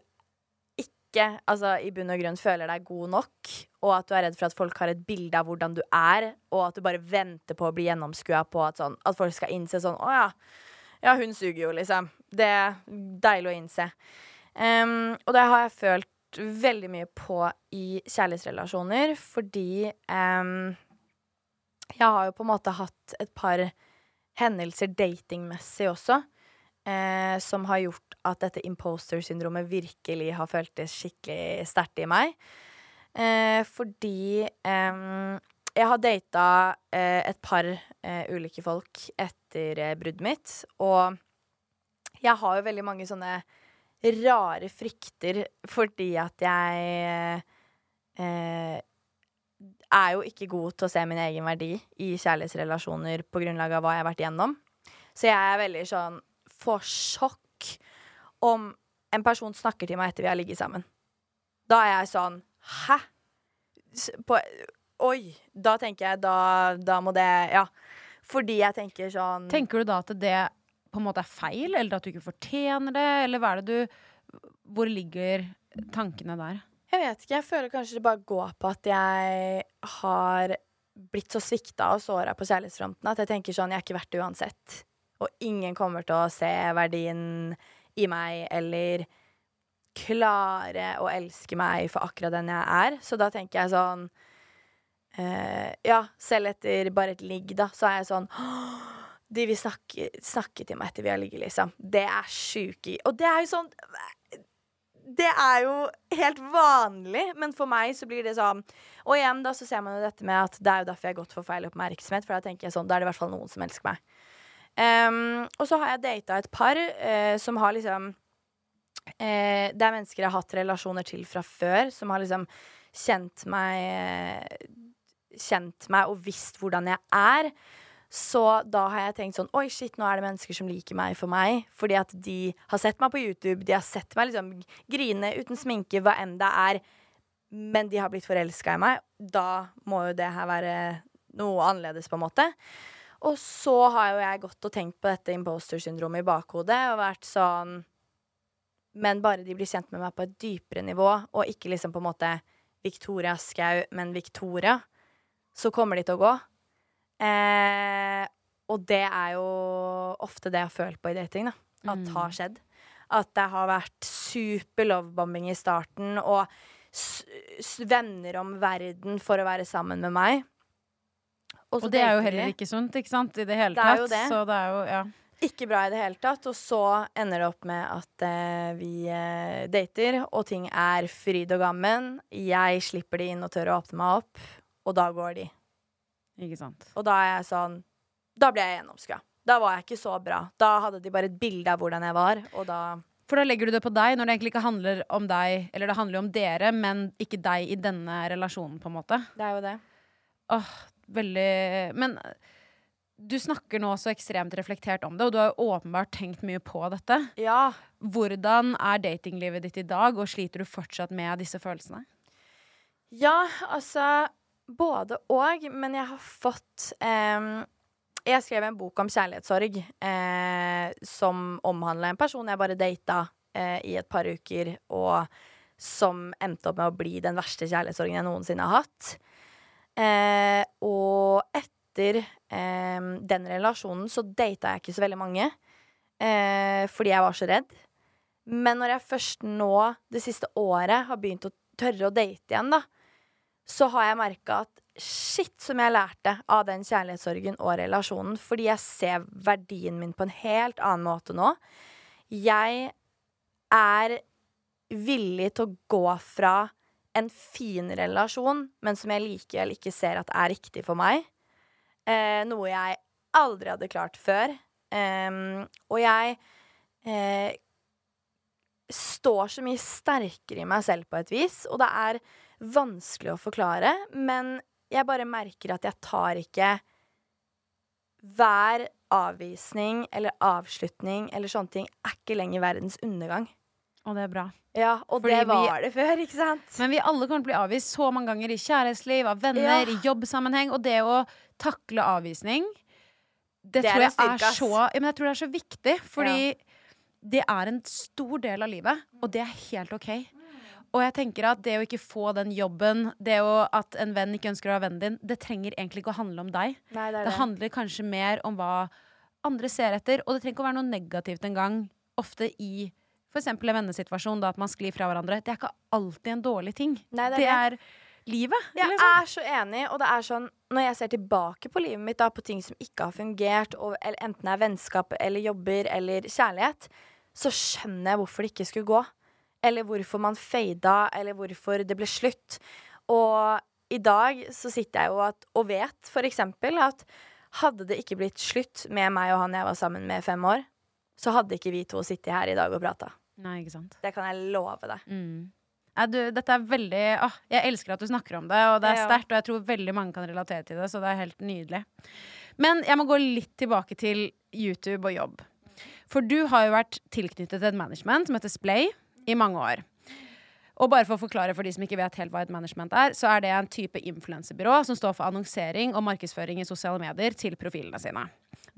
ikke, altså i bunn og grunn, føler deg god nok, og at du er redd for at folk har et bilde av hvordan du er, og at du bare venter på å bli gjennomskua på at, sånn, at folk skal innse sånn Å ja, ja, hun suger jo, liksom. Det er deilig å innse. Um, og det har jeg følt veldig mye på i kjærlighetsrelasjoner, fordi um, jeg har jo på en måte hatt et par hendelser datingmessig også, eh, som har gjort at dette imposter-syndromet virkelig har føltes skikkelig sterkt i meg. Eh, fordi em, jeg har data eh, et par ulike folk etter eh, bruddet mitt, og jeg har jo veldig mange sånne rare frykter fordi at jeg eh, er jo ikke god til å se min egen verdi i kjærlighetsrelasjoner på grunnlag av hva jeg har vært igjennom. Så jeg er veldig sånn får sjokk om en person snakker til meg etter vi har ligget sammen. Da er jeg sånn Hæ? På, oi! Da tenker jeg da, da må det Ja. Fordi jeg tenker sånn Tenker du da at det på en måte er feil, eller at du ikke fortjener det, eller hva er det du Hvor ligger tankene der? Jeg vet ikke. Jeg føler kanskje det bare går på at jeg har blitt så svikta og såra på kjærlighetsfronten at jeg tenker sånn Jeg er ikke verdt det uansett. Og ingen kommer til å se verdien i meg eller klare å elske meg for akkurat den jeg er. Så da tenker jeg sånn eh, Ja, selv etter bare et ligg, da, så er jeg sånn De vil snakke, snakke til meg etter vi har ligget, liksom. Det er sjuke Og det er jo sånn det er jo helt vanlig, men for meg så blir det sånn Og igjen da så ser man jo dette med at det er jo derfor jeg har gått for feil oppmerksomhet, for da tenker jeg sånn, da er det i hvert fall noen som elsker meg. Um, og så har jeg data et par uh, som har liksom uh, Det er mennesker jeg har hatt relasjoner til fra før, som har liksom kjent meg eh, Kjent meg og visst hvordan jeg er. Så da har jeg tenkt sånn Oi, shit, nå er det mennesker som liker meg for meg. Fordi at de har sett meg på YouTube, de har sett meg liksom grine uten sminke, hva enn det er. Men de har blitt forelska i meg. Da må jo det her være noe annerledes, på en måte. Og så har jo jeg gått og tenkt på dette imposter-syndromet i bakhodet og vært sånn Men bare de blir kjent med meg på et dypere nivå, og ikke liksom på en måte Victoria Skau, men Victoria, så kommer de til å gå. Eh, og det er jo ofte det jeg har følt på i dating, da. At Mm. har skjedd. At det har vært super lovebombing i starten, og venner om verden for å være sammen med meg. Og, så det er jo heller ikke sunt, ikke sant? I det hele Det er tatt. jo det. Så det er jo, ja. Ikke bra i det hele tatt. Og så ender det opp med at eh, vi eh, dater, og ting er fryd og gammen. Jeg slipper de inn og tør å åpne meg opp, og da går de. Ikke sant. Og da er jeg sånn Da ble jeg gjennomskua. Da var jeg ikke så bra. Da hadde de bare et bilde av hvordan jeg var, og da For da legger du det på deg, når det egentlig ikke handler om deg, eller det handler jo om dere, men ikke deg i denne relasjonen, på en måte. Det er jo det. Åh, veldig Men du snakker nå så ekstremt reflektert om det, og du har jo åpenbart tenkt mye på dette. Ja. Hvordan er datinglivet ditt i dag, og sliter du fortsatt med disse følelsene? Ja, altså Både og, men jeg har fått um, Jeg skrev en bok om kjærlighetssorg uh, som omhandla en person jeg bare data uh, i et par uker, og som endte opp med å bli den verste kjærlighetssorgen jeg noensinne har hatt. Uh, og etter den relasjonen så data jeg ikke så veldig mange, eh, fordi jeg var så redd. Men når jeg først nå, det siste året, har begynt å tørre å date igjen, da, så har jeg merka at shit som jeg lærte av den kjærlighetssorgen og relasjonen. Fordi jeg ser verdien min på en helt annen måte nå. Jeg er villig til å gå fra en fin relasjon, men som jeg likevel ikke ser at er riktig for meg. Eh, noe jeg aldri hadde klart før. Em, og jeg eh, står så mye sterkere i meg selv på et vis, og det er vanskelig å forklare, men jeg bare merker at jeg tar ikke hver avvisning eller avslutning eller sånne ting er ikke lenger verdens undergang. Og det er bra. Ja, og Fordi det vi- var det før, ikke sant? Men vi alle kommer til å bli avvist så mange ganger i kjærlighetsliv, av venner, Ja. i jobbsammenheng. Og det å takle avvisning, det, Det tror jeg er så ja, men jeg tror det er så viktig. Fordi det er en stor del av livet, og det er helt OK. Og jeg tenker at det å ikke få den jobben, det å at en venn ikke ønsker å være vennen din, det trenger egentlig ikke å handle om deg. Nei, det Det det. handler kanskje mer om hva andre ser etter, og det trenger ikke å være noe negativt engang. Ofte i f.eks. en vennesituasjon, da at man sklir fra hverandre. Det er ikke alltid en dårlig ting. Nei, det det er er livet. Jeg liksom. er så enig, og det er sånn Når jeg ser tilbake på livet mitt, da, på ting som ikke har fungert, og, eller enten det er vennskap eller jobber eller kjærlighet, så skjønner jeg hvorfor det ikke skulle gå. Eller hvorfor man fada, eller hvorfor det ble slutt. Og i dag så sitter jeg jo at, og vet for eksempel at hadde det ikke blitt slutt med meg og han jeg var sammen med i fem år, så hadde ikke vi to sittet her i dag og prata. Nei, ikke sant. Det kan jeg love deg. Mm. Ja, du, dette er veldig å, Jeg elsker at du snakker om det, og det er sterkt. Og jeg tror veldig mange kan relatere til det, så det er helt nydelig. Men jeg må gå litt tilbake til YouTube og jobb. For du har jo vært tilknyttet et management som heter Splay i mange år. Og bare for å forklare for de som ikke vet helt hva et management er, så er det en type influensebyrå som står for annonsering og markedsføring i sosiale medier til profilene sine.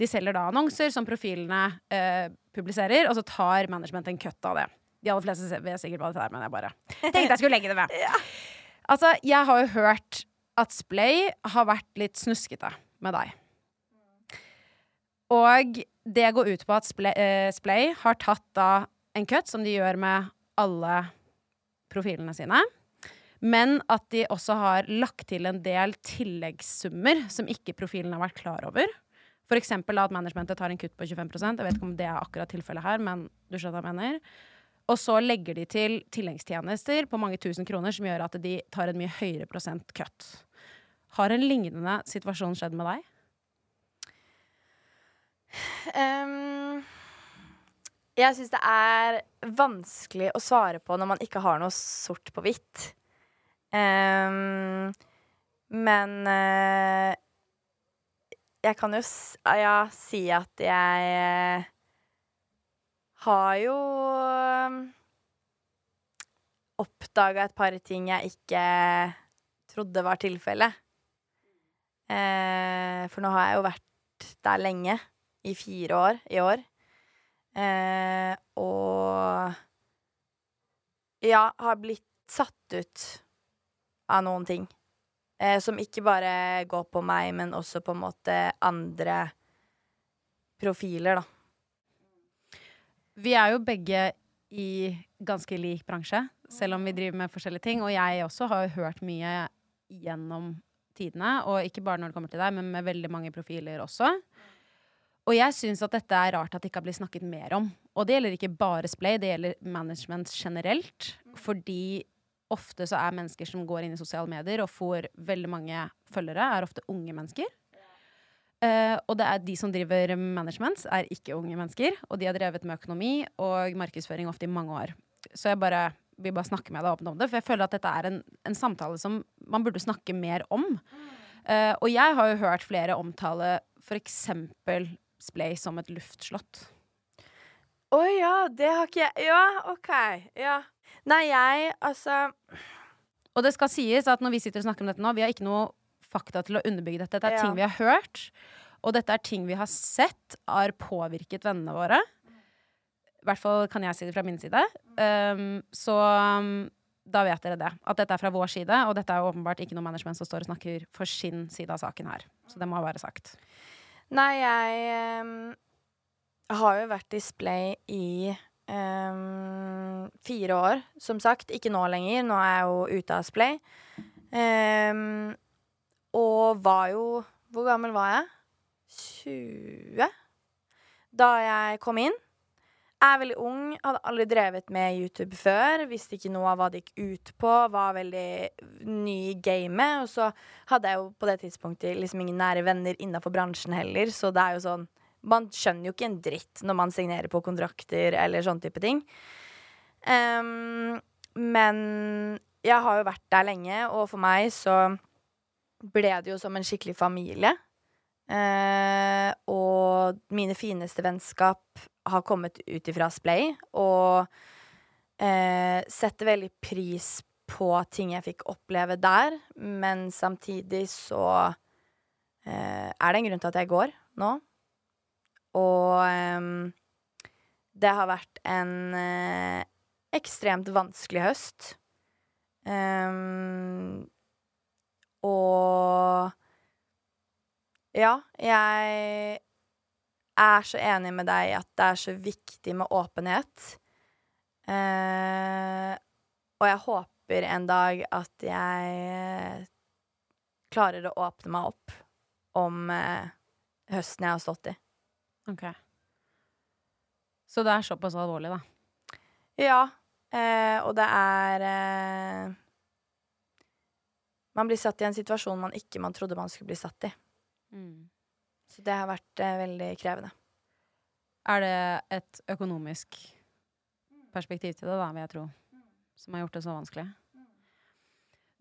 De selger da annonser som profilene eh, publiserer, og så tar management en kutt av det. De aller fleste vet sikkert hva dette er, men jeg bare tenkte jeg skulle legge det ved. Altså, jeg har jo hørt at Splay har vært litt snuskete med deg. Og det går ut på at Splay, eh, Splay har tatt da en cut, som de gjør med alle profilene sine. Men at de også har lagt til en del tilleggssummer som ikke profilen har vært klar over. Eksempel at managementet tar en kutt på 25% Jeg vet ikke om det er akkurat tilfellet her, men du skjønner hva jeg mener. Og så legger de til tilleggstjenester på mange tusen kroner som gjør at de tar en mye høyere prosent cut. Har en lignende situasjon skjedd med deg? Ehm, jeg syns det er vanskelig å svare på når man ikke har noe sort på hvitt. Um, men uh, jeg kan jo s ja, si at jeg eh, har jo oppdaga et par ting jeg ikke trodde var tilfellet. Eh, for nå har jeg jo vært der lenge i fire år i år. Eh, og ja, har blitt satt ut av noen ting. Eh, som ikke bare går på meg, men også på en måte andre profiler, da. Vi er jo begge i ganske lik bransje, selv om vi driver med forskjellige ting. Og jeg også har hørt mye gjennom tidene, og ikke bare når det kommer til deg, men med veldig mange profiler også. Og jeg syns at dette er rart at det ikke har blitt snakket mer om. Og det gjelder ikke bare Splay, det gjelder management generelt. Fordi ofte så er mennesker som går inn i sosiale medier og får veldig mange følgere, er ofte unge mennesker. Uh, og det er de som driver management, er ikke unge mennesker. Og de har drevet med økonomi og markedsføring ofte i mange år. Så jeg bare vil bare snakke med deg åpent om det, for jeg føler at dette er en, en samtale som man burde snakke mer om. Uh, og jeg har jo hørt flere omtale f.eks. Splay som et luftslott. Å ja, det har ikke jeg Ja, OK. Ja. Nei, jeg altså Og det skal sies at når vi sitter og snakker om dette nå, vi har ikke noe fakta til å underbygge dette. Dette er Ja. ting vi har hørt, og dette er ting vi har sett har påvirket vennene våre. I hvert fall kan jeg si det fra min side. Um, så um, da vet dere det. At dette er fra vår side, og dette er åpenbart ikke noe management som står og snakker for sin side av saken her. Så det må være sagt. Nei, jeg um, har jo vært display i um, fire år, som sagt. Ikke nå lenger. Nå er jeg jo ute av Splay. Um, og var jo Hvor gammel var jeg? 20? Da jeg kom inn. Er veldig ung, hadde aldri drevet med YouTube før. Visste ikke noe av hva det gikk ut på. Var veldig ny i gamet. Og så hadde jeg jo på det tidspunktet liksom ingen nære venner innafor bransjen heller, så det er jo sånn Man skjønner jo ikke en dritt når man signerer på kontrakter eller sånne type ting. Um, men jeg har jo vært der lenge, og for meg så ble det jo som en skikkelig familie. Uh, og mine fineste vennskap har kommet ut ifra Splay, og eh, setter veldig pris på ting jeg fikk oppleve der, men samtidig så eh, er det en grunn til at jeg går nå. Og eh, det har vært en ekstremt vanskelig høst. Um, og ja, jeg er så enig med deg at det er så viktig med åpenhet. Eh, og jeg håper en dag at jeg klarer å åpne meg opp om eh, høsten jeg har stått i. Ok. Så det er såpass alvorlig, da? Ja. Eh, og det er Man blir satt i en situasjon man ikke man trodde man skulle bli satt i. Mm. Så det har vært eh, veldig krevende. Er det et økonomisk perspektiv til det, da, vil jeg tro, som har gjort det så vanskelig?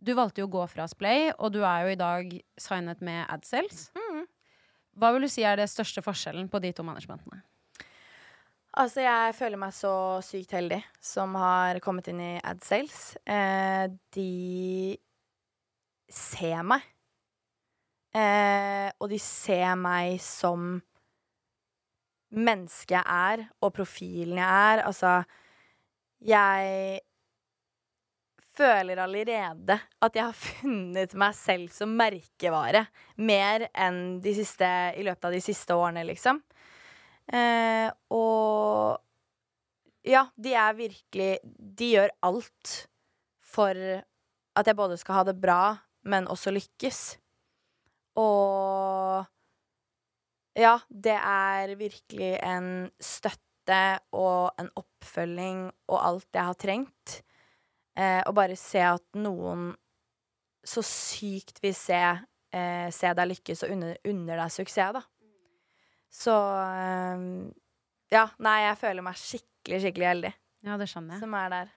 Du valgte jo å gå fra Splay, og du er jo i dag signet med AdSales. Mm. Hva vil du si er det største forskjellen på de to managementene? Altså, jeg føler meg så sykt heldig som har kommet inn i AdSales. Eh, de ser meg. Eh, og de ser meg som mennesket jeg er, og profilen jeg er. Altså, jeg føler allerede at jeg har funnet meg selv som merkevare. Mer enn siste, i løpet av de siste årene, liksom. Eh, og ja, de er virkelig De gjør alt for at jeg både skal ha det bra, men også lykkes. Og ja, det er virkelig en støtte og en oppfølging og alt jeg har trengt. Eh, å bare se at noen så sykt vil se, eh, se deg lykkes og unner deg suksess, da. Så eh, ja, nei, jeg føler meg skikkelig, skikkelig heldig Ja, det skjønner jeg. som er der.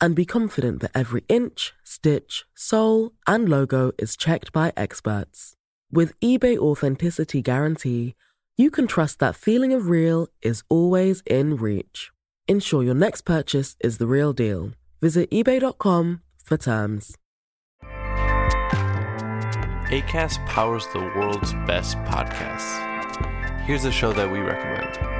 and be confident that every inch, stitch, sole, and logo is checked by experts. With eBay Authenticity Guarantee, you can trust that feeling of real is always in reach. Ensure your next purchase is the real deal. Visit eBay.com for terms. ACAST powers the world's best podcasts. Here's a show that we recommend.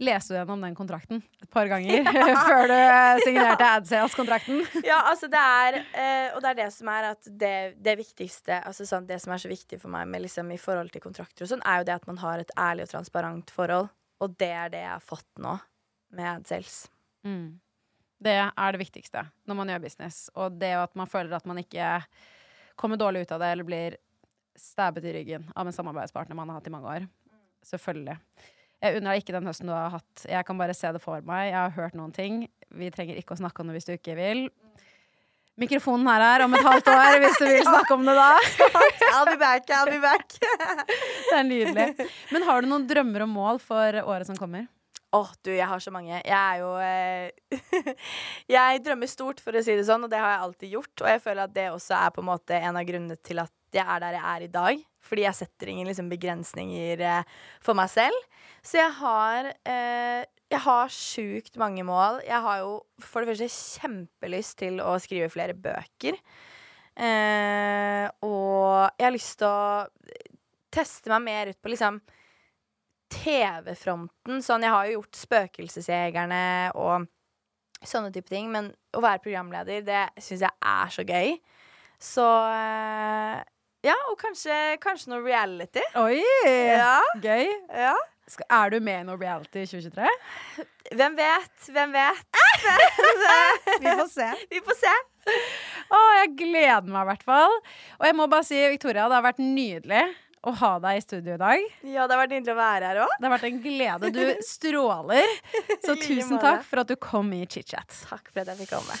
leste du gjennom den kontrakten et par ganger før du signerte AdSales-kontrakten? ja, altså det er eh, Og det er det som er at det, det viktigste altså sånn, Det som er så viktig for meg med, liksom, i forhold til kontrakter og sånn, er jo det at man har et ærlig og transparent forhold. Og det er det jeg har fått nå med AdSales. Mm. Det er det viktigste når man gjør business. Og det at man føler at man ikke kommer dårlig ut av det, eller blir stabbet i ryggen av en samarbeidspartner man har hatt i mange år. Selvfølgelig. Jeg unner deg ikke den høsten du har hatt. Jeg kan bare se det for meg. Jeg har hørt noen ting. Vi trenger ikke å snakke om det hvis du ikke vil. Mikrofonen her er om et halvt år hvis du vil snakke om det da. I'll be back, I'll be back. det er nydelig. Men har du noen drømmer og mål for året som kommer? Åh, oh, du, jeg har så mange. Jeg er jo eh, Jeg drømmer stort, for å si det sånn, og det har jeg alltid gjort. Og jeg føler at det også er på en måte en av grunnene til at jeg er der jeg er i dag. Fordi jeg setter ingen liksom, begrensninger eh, for meg selv. Så jeg har eh, Jeg har sjukt mange mål. Jeg har jo for det første kjempelyst til å skrive flere bøker. Eh, og jeg har lyst til å teste meg mer ut på liksom TV-fronten. Sånn, jeg har jo gjort Spøkelsesjegerne og sånne type ting, men å være programleder, det syns jeg er så gøy. Så eh, ja, og kanskje, kanskje noe reality. Oi! Ja. Gøy. Ja. Er du med i noe reality i 2023? Hvem vet? Hvem vet? Vi får se. Vi får se. Å, jeg gleder meg i hvert fall. Og jeg må bare si, Victoria, det har vært nydelig å ha deg i studio i dag. Ja, det har vært nydelig å være her òg. Det har vært en glede. Du stråler. Så tusen takk for at du kom i chit-chat. Takk for at jeg fikk komme.